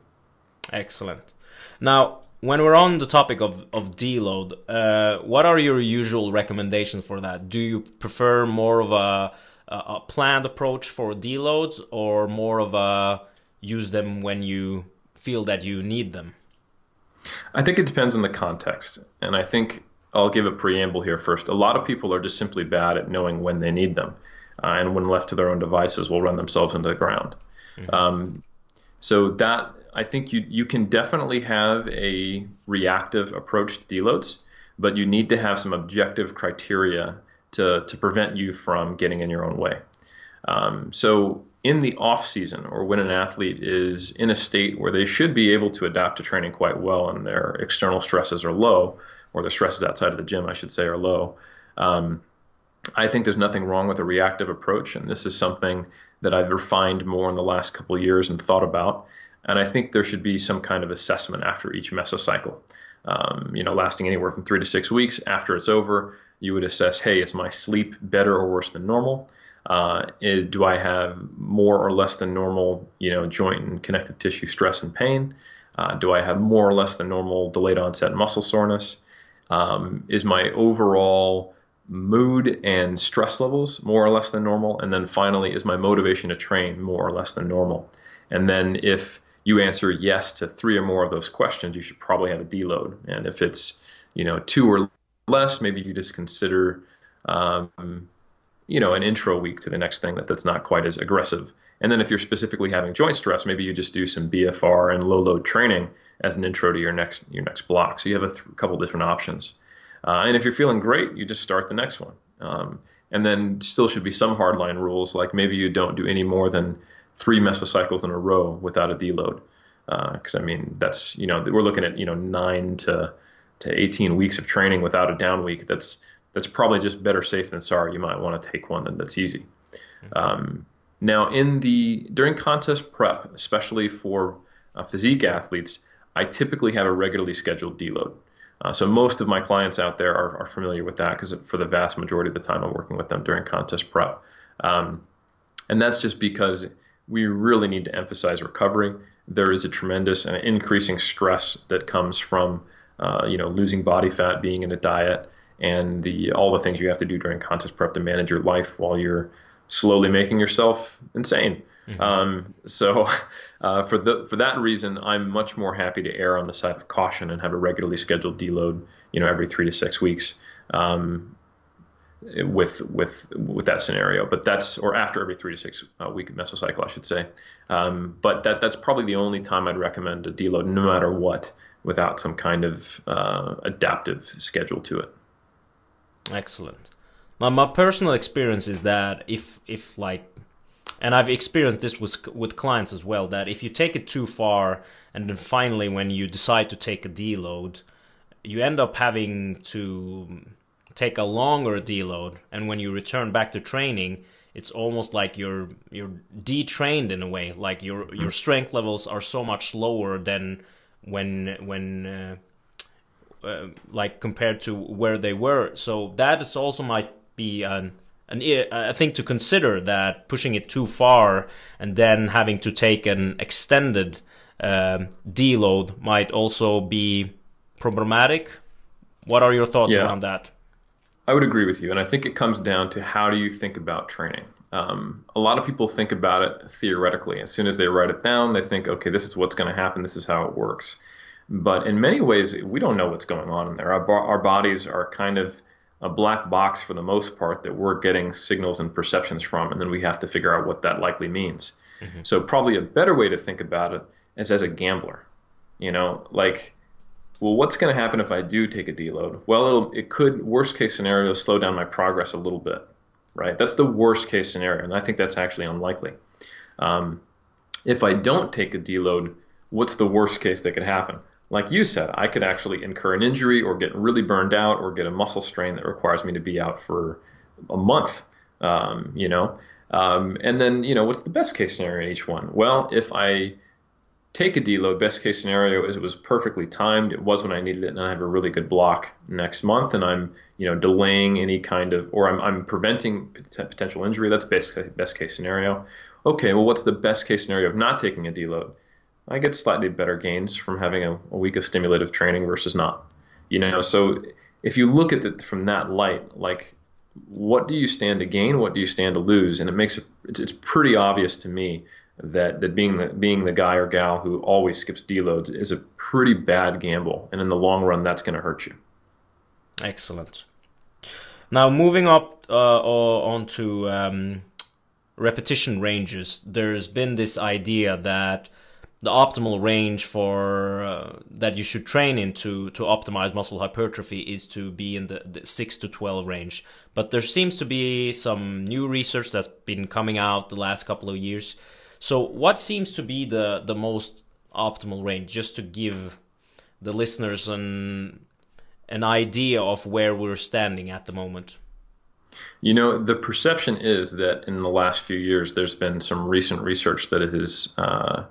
Excellent. Now, when we're on the topic of of deload, uh, what are your usual recommendations for that? Do you prefer more of a a planned approach for deloads, or more of a use them when you feel that you need them? I think it depends on the context, and I think I'll give a preamble here first. A lot of people are just simply bad at knowing when they need them, uh, and when left to their own devices, will run themselves into the ground. Mm-hmm. Um, so that I think you you can definitely have a reactive approach to deloads, but you need to have some objective criteria to to prevent you from getting in your own way. Um, so in the off season, or when an athlete is in a state where they should be able to adapt to training quite well, and their external stresses are low, or the stresses outside of the gym, I should say, are low. Um, I think there's nothing wrong with a reactive approach, and this is something that I've refined more in the last couple years and thought about. And I think there should be some kind of assessment after each mesocycle. Um, you know, lasting anywhere from three to six weeks. After it's over, you would assess, hey, is my sleep better or worse than normal? Uh, is, do I have more or less than normal, you know, joint and connective tissue stress and pain? Uh, do I have more or less than normal delayed onset muscle soreness? Um, is my overall mood and stress levels more or less than normal? And then finally, is my motivation to train more or less than normal? And then if you answer yes to three or more of those questions, you should probably have a deload. And if it's you know two or less, maybe you just consider um, you know an intro week to the next thing that that's not quite as aggressive. And then if you're specifically having joint stress, maybe you just do some BFR and low load training as an intro to your next your next block. So you have a th- couple different options. Uh, and if you're feeling great, you just start the next one. Um, and then still should be some hardline rules, like maybe you don't do any more than three mesocycles in a row without a deload. Because uh, I mean, that's you know we're looking at you know nine to to 18 weeks of training without a down week. That's that's probably just better safe than sorry. You might want to take one that's easy. Mm-hmm. Um, now, in the during contest prep, especially for uh, physique athletes, I typically have a regularly scheduled deload. Uh, so most of my clients out there are, are familiar with that because for the vast majority of the time I'm working with them during contest prep. Um, and that's just because we really need to emphasize recovery. There is a tremendous and increasing stress that comes from, uh, you know, losing body fat, being in a diet, and the all the things you have to do during contest prep to manage your life while you're slowly making yourself insane. Mm-hmm. Um, so, <laughs> uh, for the for that reason, I'm much more happy to err on the side of caution and have a regularly scheduled deload, you know, every three to six weeks. Um, with with with that scenario. But that's or after every three to six uh, week mesocycle, I should say. Um, but that that's probably the only time I'd recommend a deload, no matter what, without some kind of uh, adaptive schedule to it. Excellent. Now, my personal experience is that if if like, and I've experienced this with with clients as well, that if you take it too far, and then finally when you decide to take a deload, you end up having to take a longer deload, and when you return back to training, it's almost like you're you're detrained in a way. Like your your strength levels are so much lower than when when uh, uh, like compared to where they were. So that is also might be an an a thing to consider that pushing it too far and then having to take an extended um, deload might also be problematic. What are your thoughts yeah. around that? I would agree with you, and I think it comes down to how do you think about training. Um, a lot of people think about it theoretically. As soon as they write it down, they think, okay, this is what's going to happen. This is how it works. But in many ways, we don't know what's going on in there. Our, our bodies are kind of a black box for the most part that we're getting signals and perceptions from, and then we have to figure out what that likely means. Mm-hmm. So probably a better way to think about it is as a gambler. You know, like well, what's going to happen if I do take a deload? Well, it'll, it could, worst case scenario, slow down my progress a little bit, right? That's the worst case scenario, and I think that's actually unlikely. Um, if I don't take a deload, what's the worst case that could happen? Like you said, I could actually incur an injury or get really burned out or get a muscle strain that requires me to be out for a month, um, you know? Um, and then, you know, what's the best case scenario in each one? Well, if I take a deload, best case scenario is it was perfectly timed. It was when I needed it, and I have a really good block next month, and I'm you know delaying any kind of or I'm, I'm preventing potential injury. That's basically best case scenario. Okay, well, what's the best case scenario of not taking a deload? I get slightly better gains from having a, a week of stimulative training versus not. You know, so if you look at it from that light, like what do you stand to gain? What do you stand to lose? And it makes it, it's, it's pretty obvious to me that that being the being the guy or gal who always skips deloads is a pretty bad gamble, and in the long run, that's going to hurt you. Excellent. Now moving up uh, onto um, repetition ranges, there's been this idea that the optimal range for uh, that you should train into to optimize muscle hypertrophy is to be in the, the 6 to 12 range but there seems to be some new research that's been coming out the last couple of years so what seems to be the the most optimal range just to give the listeners an an idea of where we're standing at the moment? You know, the perception is that in the last few years, there's been some recent research that has uh,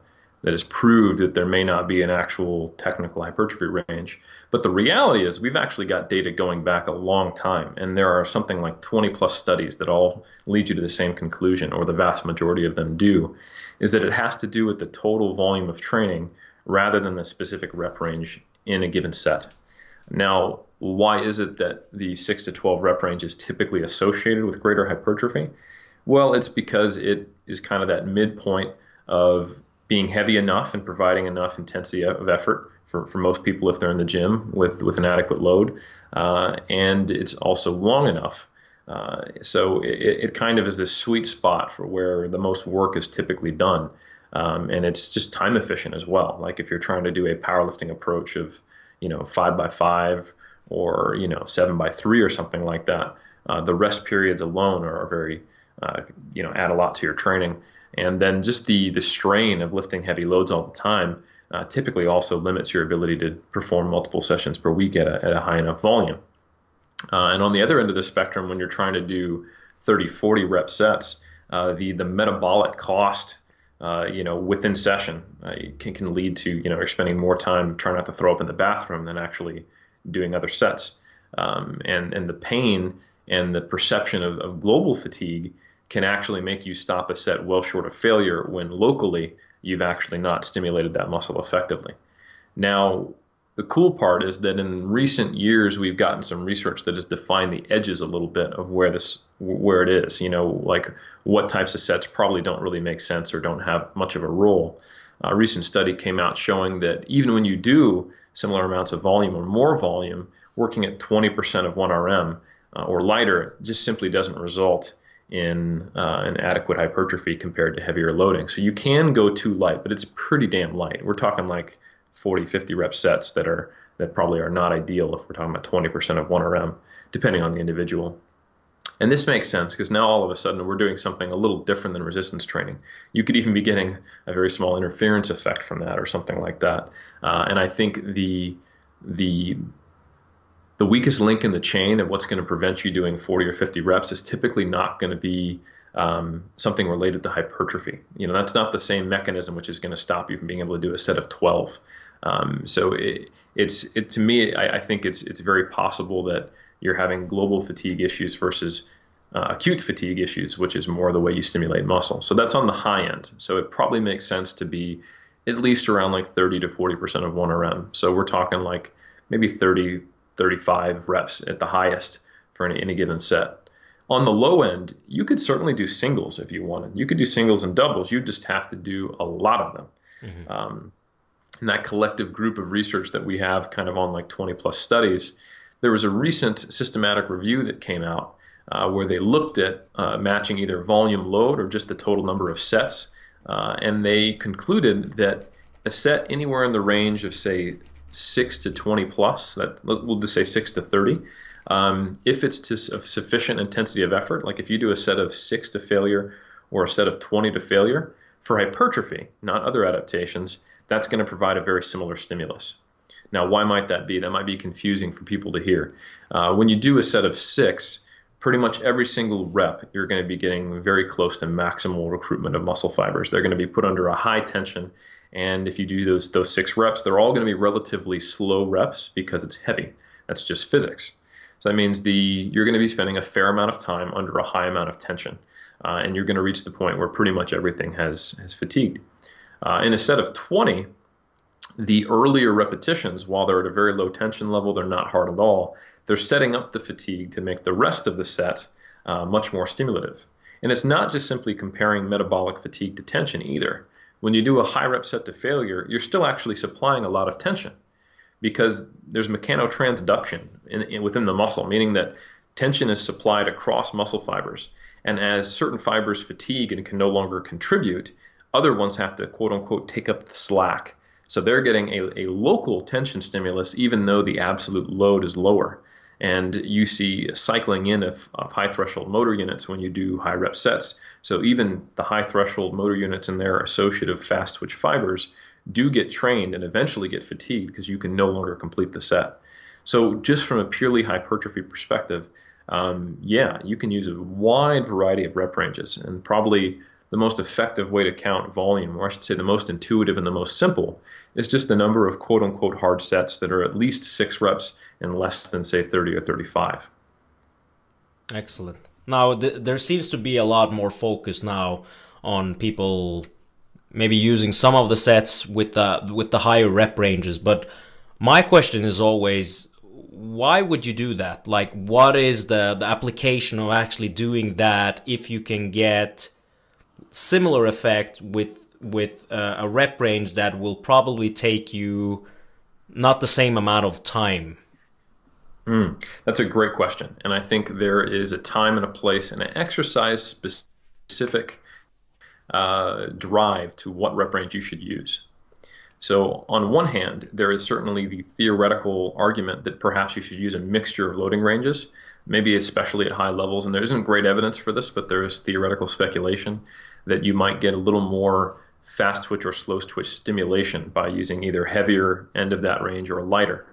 that has proved that there may not be an actual technical hypertrophy range. But the reality is, we've actually got data going back a long time, and there are something like 20 plus studies that all lead you to the same conclusion, or the vast majority of them do, is that it has to do with the total volume of training rather than the specific rep range in a given set. Now, why is it that the 6 to 12 rep range is typically associated with greater hypertrophy? Well, it's because it is kind of that midpoint of being heavy enough and providing enough intensity of effort for, for most people if they're in the gym with, with an adequate load. Uh, and it's also long enough. Uh, so it, it, kind of is this sweet spot for where the most work is typically done. Um, and it's just time efficient as well. Like if you're trying to do a powerlifting approach of, you know, five by five or, you know, seven by three or something like that, uh, the rest periods alone are, very, uh, you know, add a lot to your training and then just the the strain of lifting heavy loads all the time uh, typically also limits your ability to perform multiple sessions per week at a, at a high enough volume. Uh, and on the other end of the spectrum, when you're trying to do 30, 40 rep sets, uh, the the metabolic cost, uh, you know, within session uh, can can lead to you know you're spending more time trying not to throw up in the bathroom than actually doing other sets. Um, and and the pain and the perception of, of global fatigue can actually make you stop a set well short of failure when locally you've actually not stimulated that muscle effectively. Now, the cool part is that in recent years we've gotten some research that has defined the edges a little bit of where this where it is. You know, like what types of sets probably don't really make sense or don't have much of a role. A recent study came out showing that even when you do similar amounts of volume or more volume, working at 20% of 1RM uh, or lighter just simply doesn't result in uh, an adequate hypertrophy compared to heavier loading. So you can go too light, but it's pretty damn light. We're talking like 40, 50 rep sets that are that probably are not ideal if we're talking about 20% of 1RM, depending on the individual. And this makes sense because now all of a sudden we're doing something a little different than resistance training. You could even be getting a very small interference effect from that or something like that. Uh, and I think the the the weakest link in the chain of what's going to prevent you doing 40 or 50 reps is typically not going to be um, something related to hypertrophy. You know, that's not the same mechanism which is going to stop you from being able to do a set of 12. Um, so it, it's it to me, I, I, think it's it's very possible that you're having global fatigue issues versus uh, acute fatigue issues, which is more the way you stimulate muscle. So that's on the high end. So it probably makes sense to be at least around like 30 to 40 percent of 1RM. So we're talking like maybe 30 35 reps at the highest for any, any given set. On the low end, you could certainly do singles if you wanted. You could do singles and doubles. You just have to do a lot of them. Mm-hmm. Um, and that collective group of research that we have, kind of on like 20 plus studies, there was a recent systematic review that came out uh, where they looked at uh, matching either volume load or just the total number of sets. Uh, and they concluded that a set anywhere in the range of, say, six to 20 plus, that we'll just say six to 30. Um, if it's to sufficient intensity of effort, like if you do a set of six to failure or a set of 20 to failure, for hypertrophy, not other adaptations, that's going to provide a very similar stimulus. Now, why might that be? That might be confusing for people to hear. Uh, when you do a set of six, pretty much every single rep, you're going to be getting very close to maximal recruitment of muscle fibers. They're going to be put under a high tension And if you do those those six reps, they're all going to be relatively slow reps because it's heavy. That's just physics. So that means the you're going to be spending a fair amount of time under a high amount of tension, uh, and you're going to reach the point where pretty much everything has has fatigued. Uh, in a set of 20, the earlier repetitions, while they're at a very low tension level, they're not hard at all. They're setting up the fatigue to make the rest of the set uh, much more stimulative. And it's not just simply comparing metabolic fatigue to tension either when you do a high rep set to failure, you're still actually supplying a lot of tension because there's mechanotransduction in, in, within the muscle, meaning that tension is supplied across muscle fibers. And as certain fibers fatigue and can no longer contribute, other ones have to quote unquote take up the slack. So they're getting a, a local tension stimulus even though the absolute load is lower. And you see cycling in of, of high threshold motor units when you do high rep sets. So even the high threshold motor units and their associative fast twitch fibers do get trained and eventually get fatigued because you can no longer complete the set. So just from a purely hypertrophy perspective, um, yeah, you can use a wide variety of rep ranges, and probably the most effective way to count volume, or I should say the most intuitive and the most simple, is just the number of quote unquote hard sets that are at least six reps and less than say 30 or 35. Excellent. Now th- there seems to be a lot more focus now on people maybe using some of the sets with the with the higher rep ranges, but my question is always why would you do that? Like what is the the application of actually doing that if you can get similar effect with with uh, a rep range that will probably take you not the same amount of time Mm, that's a great question. And I think there is a time and a place and an exercise specific uh, drive to what rep range you should use. So, on one hand, there is certainly the theoretical argument that perhaps you should use a mixture of loading ranges, maybe especially at high levels. And there isn't great evidence for this, but there is theoretical speculation that you might get a little more fast twitch or slow twitch stimulation by using either heavier end of that range or lighter.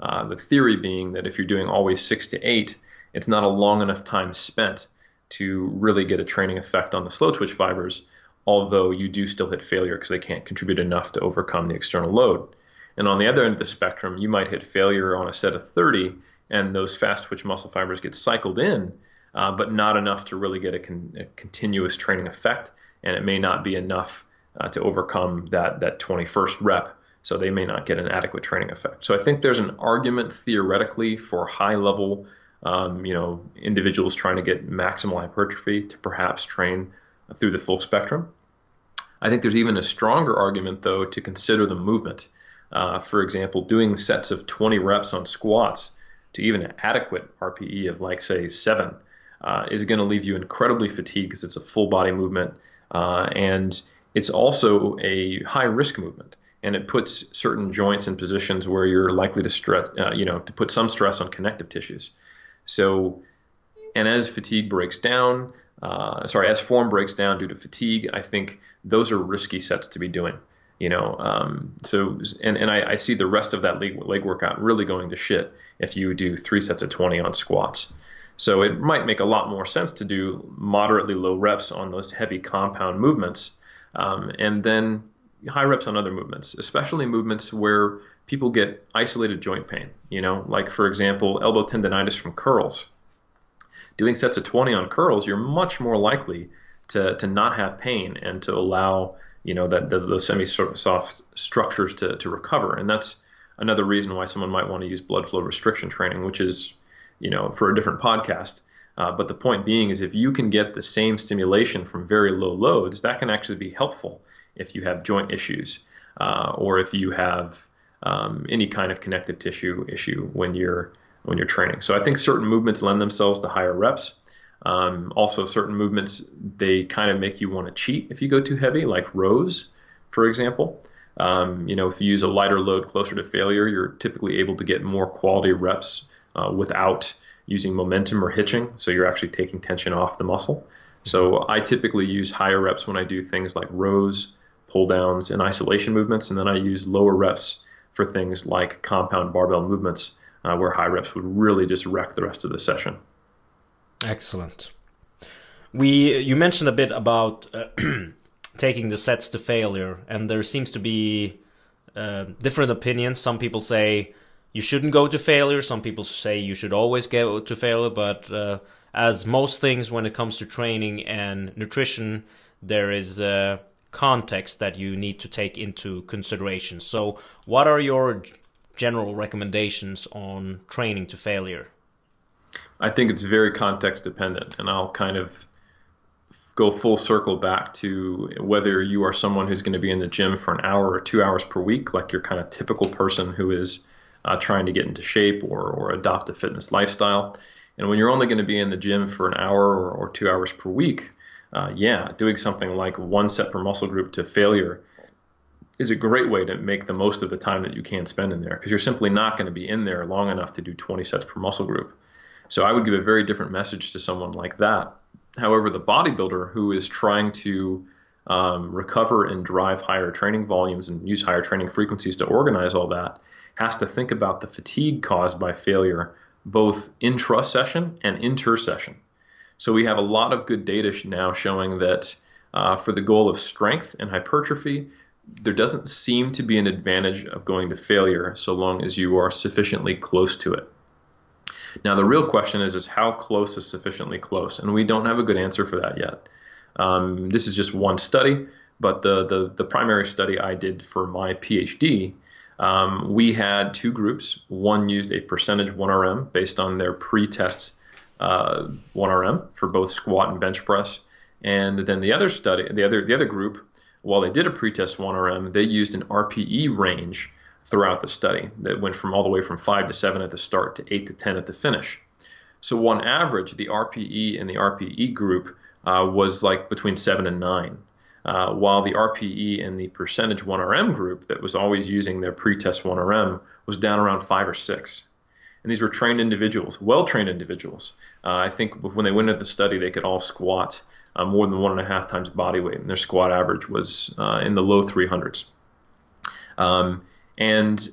Uh, the theory being that if you're doing always six to eight, it's not a long enough time spent to really get a training effect on the slow twitch fibers, although you do still hit failure because they can't contribute enough to overcome the external load. And on the other end of the spectrum, you might hit failure on a set of 30, and those fast twitch muscle fibers get cycled in, uh, but not enough to really get a, con- a, continuous training effect, and it may not be enough uh, to overcome that that 21st rep so they may not get an adequate training effect. So I think there's an argument theoretically for high level, um, you know, individuals trying to get maximal hypertrophy to perhaps train through the full spectrum. I think there's even a stronger argument though to consider the movement. Uh, for example, doing sets of 20 reps on squats to even an adequate RPE of like say seven uh, is going to leave you incredibly fatigued because it's a full body movement uh, and it's also a high risk movement and it puts certain joints in positions where you're likely to stress, uh, you know, to put some stress on connective tissues. So, and as fatigue breaks down, uh, sorry, as form breaks down due to fatigue, I think those are risky sets to be doing. You know, um, so and and I, I, see the rest of that leg, leg workout really going to shit if you do three sets of 20 on squats. So it might make a lot more sense to do moderately low reps on those heavy compound movements, um, and then high reps on other movements, especially movements where people get isolated joint pain. You know, like for example, elbow tendonitis from curls. Doing sets of 20 on curls, you're much more likely to, to not have pain and to allow you know that the, those semi-soft structures to, to recover. And that's another reason why someone might want to use blood flow restriction training, which is you know for a different podcast. Uh, but the point being is if you can get the same stimulation from very low loads, that can actually be helpful if you have joint issues uh, or if you have um, any kind of connective tissue issue when you're when you're training. So I think certain movements lend themselves to higher reps. Um, also, certain movements they kind of make you want to cheat if you go too heavy, like rows, for example. Um, you know, if you use a lighter load closer to failure, you're typically able to get more quality reps uh, without using momentum or hitching. So you're actually taking tension off the muscle. So I typically use higher reps when I do things like rows, pull downs, and isolation movements. And then I use lower reps for things like compound barbell movements, uh, where high reps would really just wreck the rest of the session. Excellent. We you mentioned a bit about uh, <clears throat> taking the sets to failure, and there seems to be uh, different opinions. Some people say you shouldn't go to failure. Some people say you should always go to failure. But uh, as most things when it comes to training and nutrition, there is a context that you need to take into consideration. So, what are your general recommendations on training to failure? I think it's very context dependent, and I'll kind of go full circle back to whether you are someone who's going to be in the gym for an hour or two hours per week, like your kind of typical person who is uh, trying to get into shape or, or adopt a fitness lifestyle. And when you're only going to be in the gym for an hour or, or two hours per week, uh, yeah, doing something like one set per muscle group to failure is a great way to make the most of the time that you can spend in there because you're simply not going to be in there long enough to do 20 sets per muscle group. So I would give a very different message to someone like that However, the bodybuilder who is trying to um, recover and drive higher training volumes and use higher training frequencies to organize all that has to think about the fatigue caused by failure both intra session and inter session. So we have a lot of good data now showing that uh, for the goal of strength and hypertrophy, there doesn't seem to be an advantage of going to failure so long as you are sufficiently close to it. Now, the real question is, is how close is sufficiently close? And we don't have a good answer for that yet. Um, this is just one study, but the, the, the primary study I did for my PhD, um, we had two groups. One used a percentage 1RM based on their pre-test uh, 1RM for both squat and bench press. And then the other study, the other the other group, while they did a pre-test 1RM, they used an RPE range throughout the study that went from all the way from five to seven at the start to eight to 10 at the finish. So, on average, the RPE and the RPE group uh, was like between seven and nine, uh, while the RPE and the percentage 1RM group that was always using their pre-test 1RM was down around five or six. And these were trained individuals, well-trained individuals. Uh, I think when they went into the study, they could all squat uh, more than one and a half times body weight, and their squat average was uh, in the low 300s. Um, and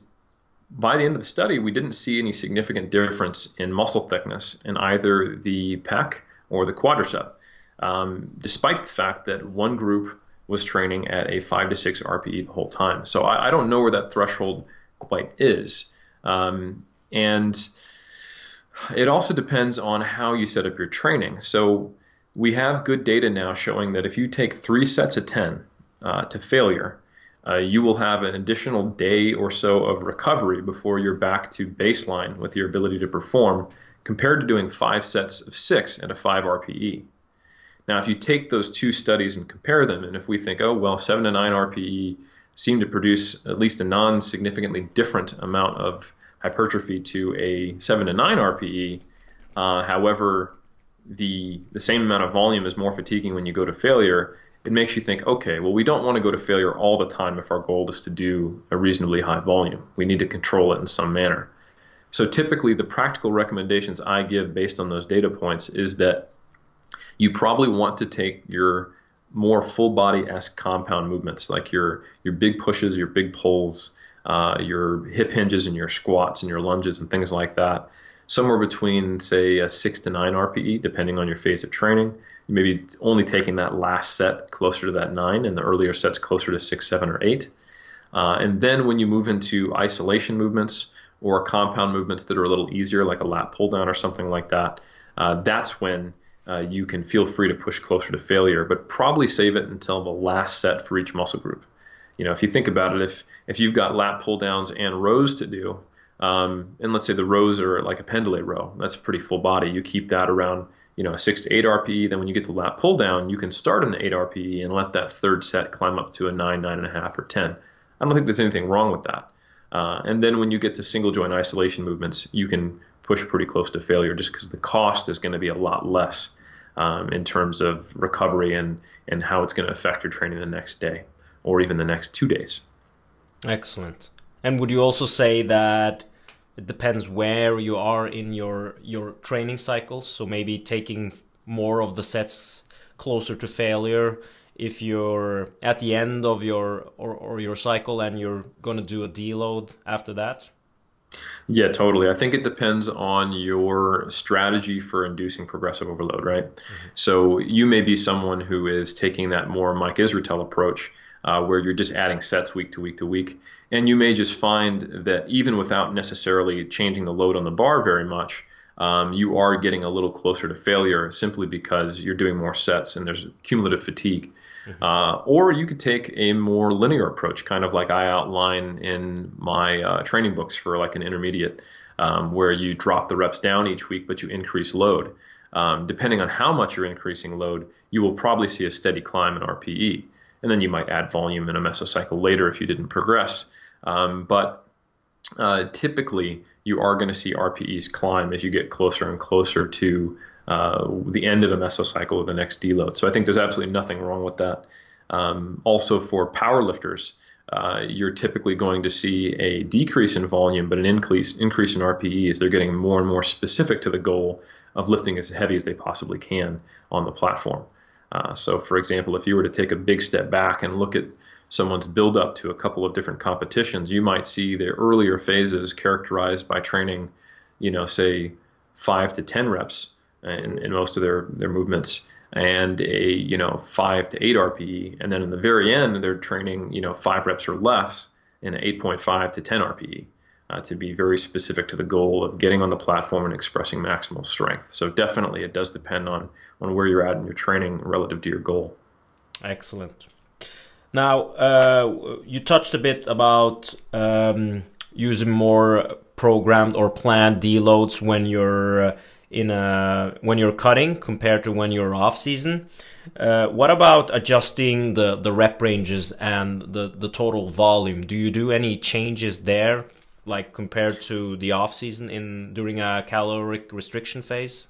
by the end of the study, we didn't see any significant difference in muscle thickness in either the pec or the quadricep, um, despite the fact that one group was training at a 5 to 6 RPE the whole time. So I, I don't know where that threshold quite is. Um, and it also depends on how you set up your training. So we have good data now showing that if you take three sets of 10 uh, to failure, uh, you will have an additional day or so of recovery before you're back to baseline with your ability to perform compared to doing five sets of six at a 5 RPE. Now, if you take those two studies and compare them, and if we think, oh, well, 7 to 9 RPE seem to produce at least a non significantly different amount of hypertrophy to a 7 to 9 RPE, uh, however, the, the same amount of volume is more fatiguing when you go to failure it makes you think, okay, well, we don't want to go to failure all the time if our goal is to do a reasonably high volume. We need to control it in some manner. So typically, the practical recommendations I give based on those data points is that you probably want to take your more full body esque compound movements, like your your big pushes, your big pulls, uh, your hip hinges, and your squats and your lunges and things like that, somewhere between say a six to nine RPE, depending on your phase of training maybe only taking that last set closer to that nine and the earlier sets closer to six, seven, or eight. Uh, and then when you move into isolation movements or compound movements that are a little easier, like a lat pull down or something like that, uh, that's when uh, you can feel free to push closer to failure, but probably save it until the last set for each muscle group. You know, if you think about it, if if you've got lat pull downs and rows to do, um, and let's say the rows are like a pendlay row, that's pretty full body. You keep that around you know, a six to eight RPE. Then when you get the lat pull down, you can start in the eight RPE and let that third set climb up to a nine, nine and a half, or ten. I don't think there's anything wrong with that. Uh, and then when you get to single joint isolation movements, you can push pretty close to failure just because the cost is going to be a lot less um, in terms of recovery and, and how it's going to affect your training the next day or even the next two days. Excellent. And would you also say that it depends where you are in your your training cycles so maybe taking more of the sets closer to failure if you're at the end of your or, or your cycle and you're going to do a deload after that Yeah, totally. I think it depends on your strategy for inducing progressive overload, right? Mm-hmm. So you may be someone who is taking that more Mike Israetel approach, uh, where you're just adding sets week to week to week, and you may just find that even without necessarily changing the load on the bar very much, um, you are getting a little closer to failure simply because you're doing more sets and there's cumulative fatigue. Uh, or you could take a more linear approach, kind of like I outline in my uh, training books for like an intermediate, um, where you drop the reps down each week, but you increase load. Um, depending on how much you're increasing load, you will probably see a steady climb in RPE. And then you might add volume in a mesocycle later if you didn't progress. Um, but uh, typically, you are going to see RPEs climb as you get closer and closer to uh, the end of a mesocycle or the next deload. So I think there's absolutely nothing wrong with that. Um, also, for powerlifters, uh, you're typically going to see a decrease in volume, but an increase increase in RPE as they're getting more and more specific to the goal of lifting as heavy as they possibly can on the platform. Uh, so, for example, if you were to take a big step back and look at someone's build up to a couple of different competitions, you might see their earlier phases characterized by training, you know, say five to 10 reps in, in most of their, their movements and a you know five to eight RPE, and then in the very end they're training you know five reps or less in 8.5 to 10 RPE uh, to be very specific to the goal of getting on the platform and expressing maximal strength. So definitely it does depend on on where you're at in your training relative to your goal. Excellent. Now uh, you touched a bit about um, using more programmed or planned deloads when you're uh, in a when you're cutting compared to when you're off season. Uh, what about adjusting the the rep ranges and the the total volume? Do you do any changes there, like compared to the off season in during a caloric restriction phase?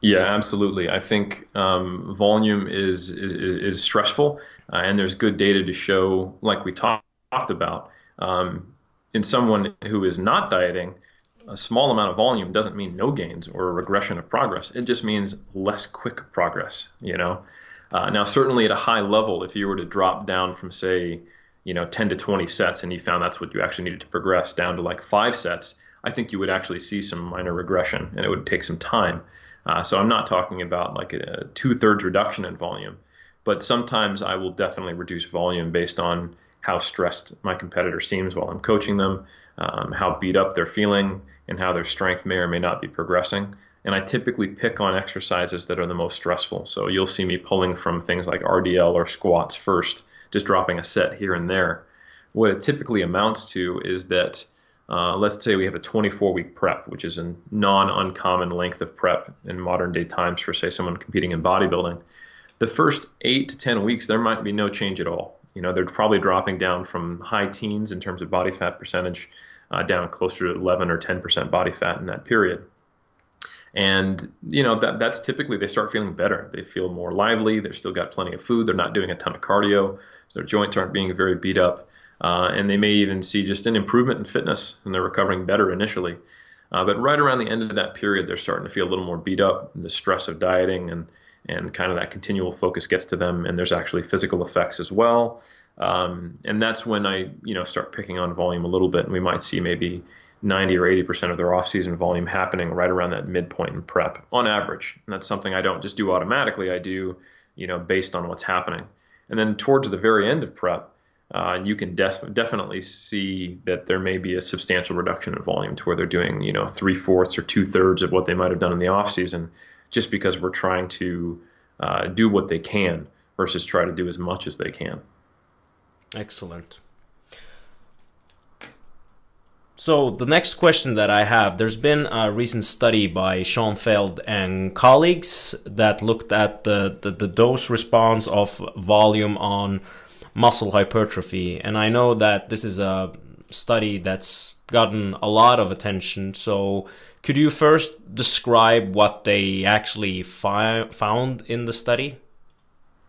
Yeah, absolutely. I think um, volume is, is, is stressful, uh, and there's good data to show, like we talked about, um, in someone who is not dieting, a small amount of volume doesn't mean no gains or a regression of progress. It just means less quick progress. You know, uh, now certainly at a high level, if you were to drop down from say, you know, 10 to 20 sets, and you found that's what you actually needed to progress down to like five sets, I think you would actually see some minor regression, and it would take some time. Uh, so I'm not talking about like a two thirds reduction in volume, but sometimes I will definitely reduce volume based on how stressed my competitor seems while I'm coaching them, um, how beat up they're feeling, and how their strength may or may not be progressing. And I typically pick on exercises that are the most stressful. So you'll see me pulling from things like RDL or squats first, just dropping a set here and there. What it typically amounts to is that uh, let's say we have a 24 week prep, which is a non uncommon length of prep in modern day times for, say, someone competing in bodybuilding. The first eight to 10 weeks, there might be no change at all. You know, they're probably dropping down from high teens in terms of body fat percentage uh, down closer to 11 or 10% body fat in that period. And you know that that's typically they start feeling better. They feel more lively. They've still got plenty of food. They're not doing a ton of cardio, so their joints aren't being very beat up. Uh, and they may even see just an improvement in fitness, and they're recovering better initially. Uh, but right around the end of that period, they're starting to feel a little more beat up. The stress of dieting and and kind of that continual focus gets to them, and there's actually physical effects as well. Um, and that's when I, you know, start picking on volume a little bit, and we might see maybe 90 or 80 percent of their off-season volume happening right around that midpoint in prep on average. And that's something I don't just do automatically. I do, you know, based on what's happening. And then towards the very end of prep, uh, you can def- definitely see that there may be a substantial reduction in volume to where they're doing, you know, three fourths or two thirds of what they might have done in the off season, just because we're trying to uh, do what they can versus try to do as much as they can. Excellent. So the next question that I have, there's been a recent study by Schoenfeld and colleagues that looked at the, the, the, dose response of volume on muscle hypertrophy. And I know that this is a study that's gotten a lot of attention. So could you first describe what they actually fi- found in the study?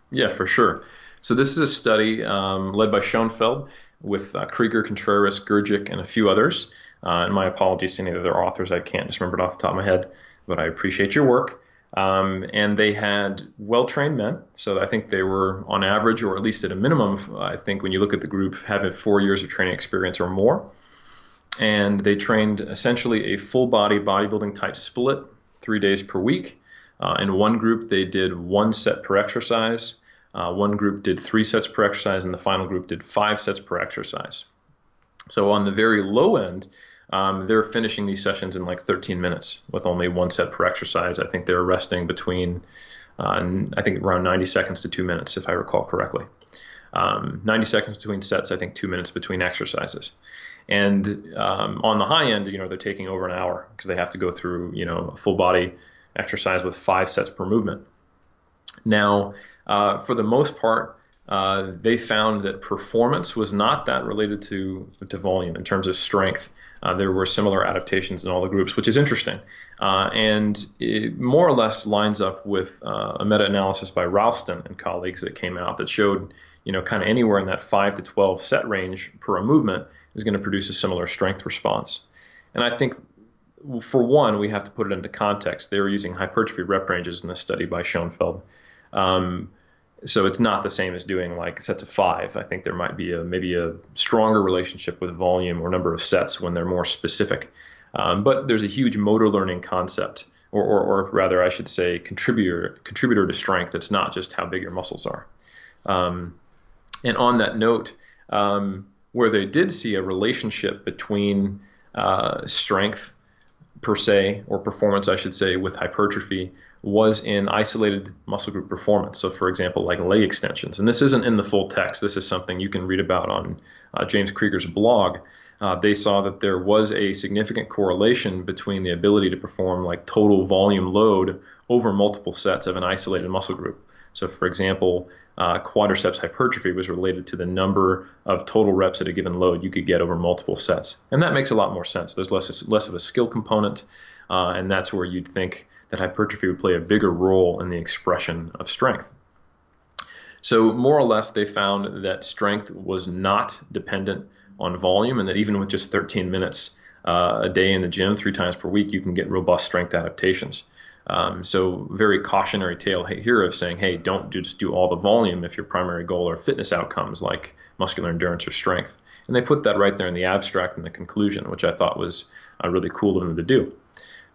Yeah, for sure. So this is a study um, led by Schoenfeld with uh, Krieger, Contreras, Grgic, and a few others. Uh, and my apologies to any of their authors. I can't just remember it off the top of my head, but I appreciate your work. Um, and they had well-trained men, so I think they were on average, or at least at a minimum, I think when you look at the group, having four years of training experience or more. and they trained essentially a full body bodybuilding type split three days per week. Uh, in one group, they did one set per exercise. Uh, one group did three sets per exercise, and the final group did five sets per exercise. So on the very low end, um, they're finishing these sessions in like 13 minutes with only one set per exercise. I think they're resting between, uh, I think around 90 seconds to two minutes, if I recall correctly. Um, 90 seconds between sets, I think two minutes between exercises. And um, on the high end, you know, they're taking over an hour because they have to go through, you know, a full body exercise with five sets per movement. Now, uh, for the most part, uh, they found that performance was not that related to to volume in terms of strength. Uh, there were similar adaptations in all the groups, which is interesting, uh, and it more or less lines up with uh, a meta-analysis by Ralston and colleagues that came out that showed, you know, kind of anywhere in that five to 12 set range per a movement is going to produce a similar strength response. And I think, for one, we have to put it into context. They were using hypertrophy rep ranges in this study by Schoenfeld. Um, so it's not the same as doing like sets of five. I think there might be a maybe a stronger relationship with volume or number of sets when they're more specific. Um, but there's a huge motor learning concept, or, or, or, rather, I should say, contributor contributor to strength. It's not just how big your muscles are. Um, and on that note, um, where they did see a relationship between uh, strength per se, or performance, I should say, with hypertrophy was in isolated muscle group performance. So, for example, like leg extensions. And this isn't in the full text. This is something you can read about on uh, James Krieger's blog. Uh, they saw that there was a significant correlation between the ability to perform like total volume load over multiple sets of an isolated muscle group. So, for example, uh, quadriceps hypertrophy was related to the number of total reps at a given load you could get over multiple sets, and that makes a lot more sense. There's less less of a skill component, uh, and that's where you'd think that hypertrophy would play a bigger role in the expression of strength. So, more or less, they found that strength was not dependent on volume, and that even with just 13 minutes uh, a day in the gym, three times per week, you can get robust strength adaptations. Um, so, very cautionary tale here of saying, hey, don't just do all the volume if your primary goal are fitness outcomes like muscular endurance or strength. And they put that right there in the abstract and the conclusion, which I thought was uh, really cool of them to do.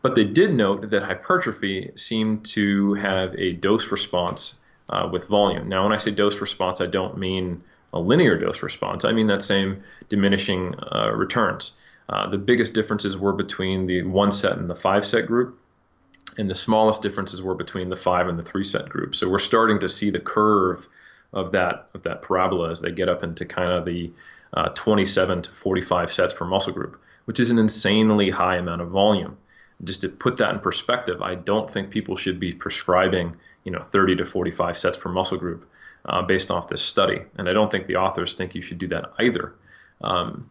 But they did note that hypertrophy seemed to have a dose response uh, with volume. Now, when I say dose response, I don't mean a linear dose response. I mean that same diminishing uh, returns. Uh, the biggest differences were between the one set and the five set group, and the smallest differences were between the five and the three set group. So we're starting to see the curve of that of that parabola as they get up into kind of the uh, 27 to 45 sets per muscle group, which is an insanely high amount of volume just to put that in perspective, I don't think people should be prescribing, you know, 30 to 45 sets per muscle group uh, based off this study. And I don't think the authors think you should do that either. Um,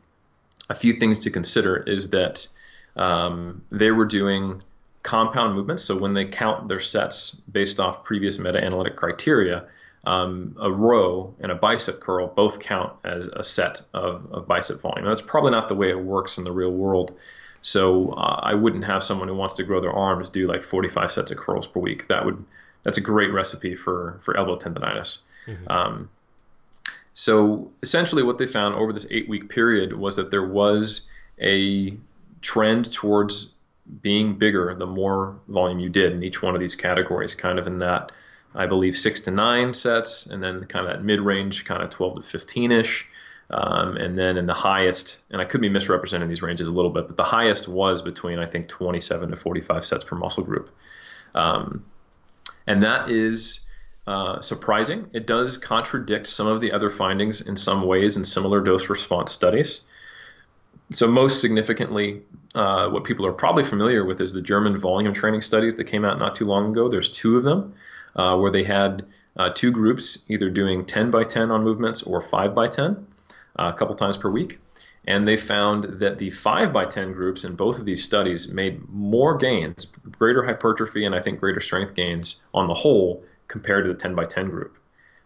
a few things to consider is that um, they were doing compound movements. So when they count their sets based off previous meta-analytic criteria, um, a row and a bicep curl both count as a set of, of bicep volume. that's probably not the way it works in the real world. So uh, I wouldn't have someone who wants to grow their arms do like 45 sets of curls per week. That would that's a great recipe for for elbow tendonitis. Mm-hmm. Um, so essentially, what they found over this eight week period was that there was a trend towards being bigger the more volume you did in each one of these categories, kind of in that, I believe, six to nine sets, and then kind of that mid range, kind of 12 to 15 ish. Um, and then in the highest, and I could be misrepresenting these ranges a little bit, but the highest was between I think 27 to 45 sets per muscle group, um, and that is uh, surprising. It does contradict some of the other findings in some ways in similar dose response studies. So most significantly, uh, what people are probably familiar with is the German volume training studies that came out not too long ago. There's two of them uh, where they had uh, two groups either doing 10 by 10 on movements or 5 by 10 a couple times per week. And they found that the 5 by 10 groups in both of these studies made more gains, greater hypertrophy, and I think greater strength gains on the whole compared to the 10 by 10 group.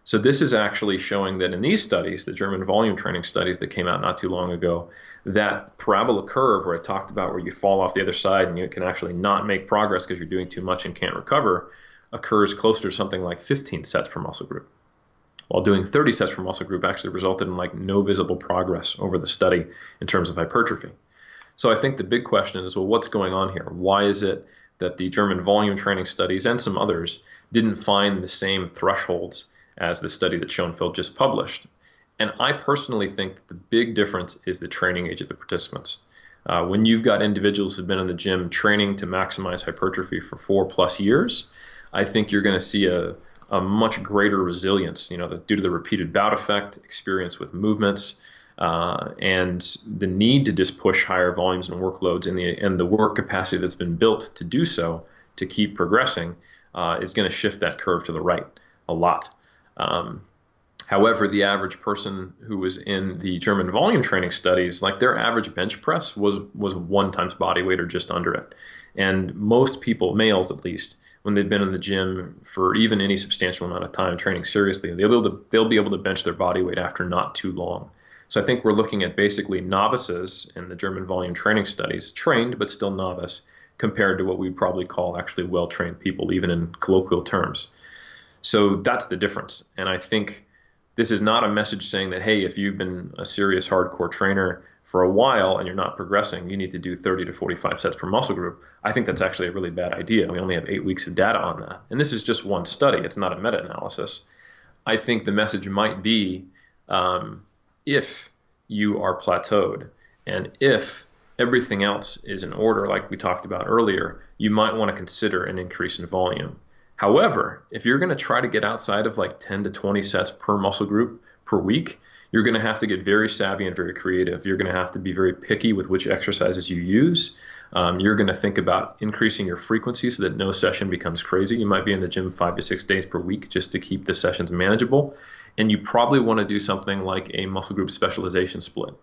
So this is actually showing that in these studies, the German volume training studies that came out not too long ago, that parabola curve where I talked about where you fall off the other side and you can actually not make progress because you're doing too much and can't recover, occurs closer to something like 15 sets per muscle group while doing 30 sets per muscle group actually resulted in like no visible progress over the study in terms of hypertrophy. So I think the big question is well, what's going on here? Why is it that the German volume training studies and some others didn't find the same thresholds as the study that Schoenfeld just published? And I personally think that the big difference is the training age of the participants. Uh, when you've got individuals who've been in the gym training to maximize hypertrophy for four plus years, I think you're going to see a, a much greater resilience, you know, due to the repeated bout effect, experience with movements, uh, and the need to just push higher volumes and workloads and the and the work capacity that's been built to do so to keep progressing uh, is going to shift that curve to the right a lot. Um, however, the average person who was in the German volume training studies, like their average bench press was was one times body weight or just under it, and most people, males at least, when they've been in the gym for even any substantial amount of time training seriously, they'll be able to they'll be able to bench their body weight after not too long. So I think we're looking at basically novices in the German volume training studies, trained but still novice, compared to what we probably call actually well trained people, even in colloquial terms. So that's the difference. And I think this is not a message saying that, hey, if you've been a serious hardcore trainer for a while and you're not progressing, you need to do 30 to 45 sets per muscle group. I think that's actually a really bad idea. We only have eight weeks of data on that. And this is just one study, it's not a meta analysis. I think the message might be um, if you are plateaued and if everything else is in order, like we talked about earlier, you might want to consider an increase in volume. However, if you're going to try to get outside of like 10 to 20 sets per muscle group per week, you're going to have to get very savvy and very creative. You're going to have to be very picky with which exercises you use. Um, you're going to think about increasing your frequency so that no session becomes crazy. You might be in the gym five to six days per week just to keep the sessions manageable. And you probably want to do something like a muscle group specialization split.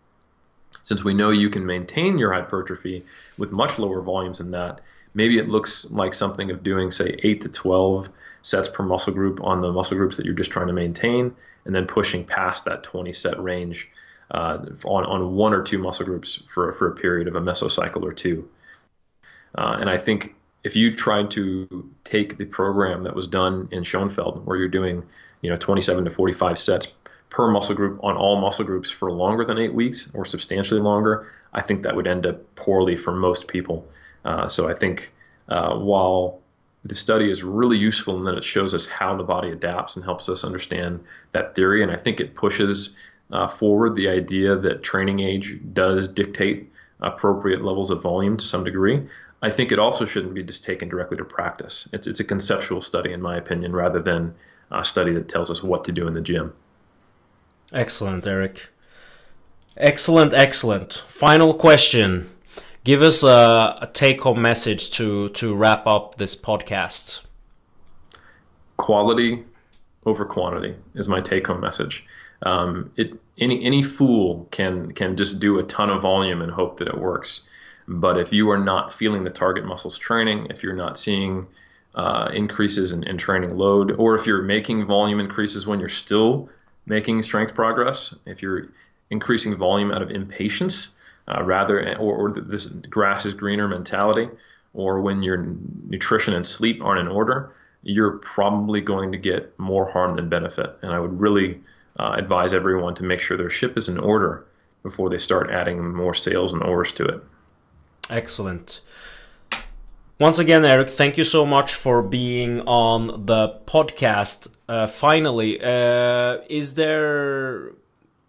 Since we know you can maintain your hypertrophy with much lower volumes than that, maybe it looks like something of doing, say, 8 to 12 sets per muscle group on the muscle groups that you're just trying to maintain, and then pushing past that 20 set range uh, on, on one or two muscle groups for, for a period of a mesocycle or two. Uh, and I think if you tried to take the program that was done in Schoenfeld, where you're doing you know 27 to 45 sets per muscle group on all muscle groups for longer than eight weeks or substantially longer, I think that would end up poorly for most people. Uh, so I think uh, while the study is really useful in that it shows us how the body adapts and helps us understand that theory, and I think it pushes uh, forward the idea that training age does dictate appropriate levels of volume to some degree. I think it also shouldn't be just taken directly to practice. It's it's a conceptual study, in my opinion, rather than a study that tells us what to do in the gym. Excellent, Eric. Excellent, excellent. Final question. Give us a, a take-home message to to wrap up this podcast. Quality over quantity is my take-home message. Um, it any any fool can can just do a ton of volume and hope that it works. But if you are not feeling the target muscles training, if you're not seeing uh, increases in, in, training load, or if you're making volume increases when you're still making strength progress, if you're increasing volume out of impatience uh, rather, or, or, this grass is greener mentality, or when your nutrition and sleep aren't in order, you're probably going to get more harm than benefit. And I would really uh, advise everyone to make sure their ship is in order before they start adding more sails and orders to it. Excellent. Once again, Eric, thank you so much for being on the podcast. Uh, finally, uh, is there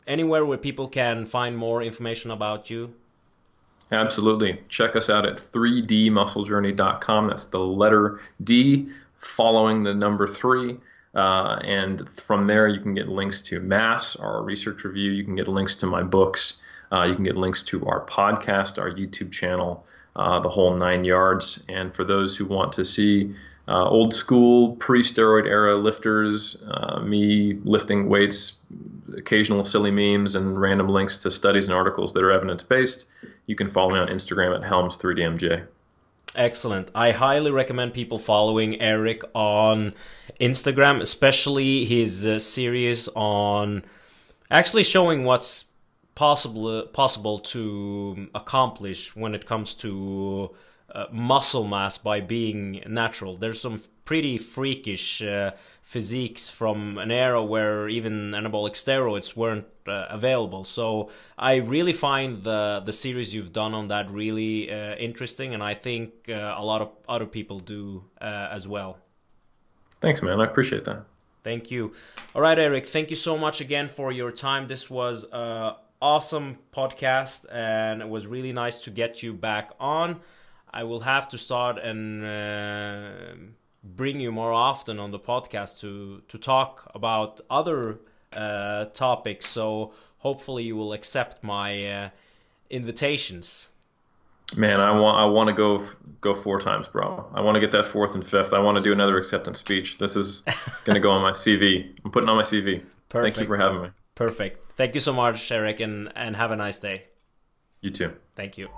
anywhere where people can find more information about you? Absolutely. Check us out at 3dmusclejourney.com. That's the letter D following the number three. Uh, and from there, you can get links to MASS, our research review. You can get links to my books. Uh, you can get links to our podcast, our YouTube channel uh, the whole nine yards. And for those who want to see uh, old school pre steroid era lifters, uh, me lifting weights, occasional silly memes, and random links to studies and articles that are evidence based, you can follow me on Instagram at Helms3DMJ. Excellent. I highly recommend people following Eric on Instagram, especially his uh, series on actually showing what's possible possible to accomplish when it comes to uh, muscle mass by being natural. There's some pretty freakish uh, physiques from an era where even anabolic steroids weren't uh, available. So I really find the the series you've done on that really uh, interesting, and I think uh, a lot of other people do uh, as well. Thanks, man. I appreciate that. Thank you. All right, Eric. Thank you so much again for your time. This was a awesome podcast, and it was really nice to get you back on. I will have to start and uh, bring you more often on the podcast to to talk about other uh, topics. So hopefully you will accept my uh, invitations. Man, I want I want to go go four times, bro. I want to get that fourth and fifth. I want to do another acceptance speech. This is <laughs> going to go on my CV. I'm putting on my CV. Perfect. Thank you for having me. Perfect. Thank you so much, Eric, and, and have a nice day. You too. Thank you.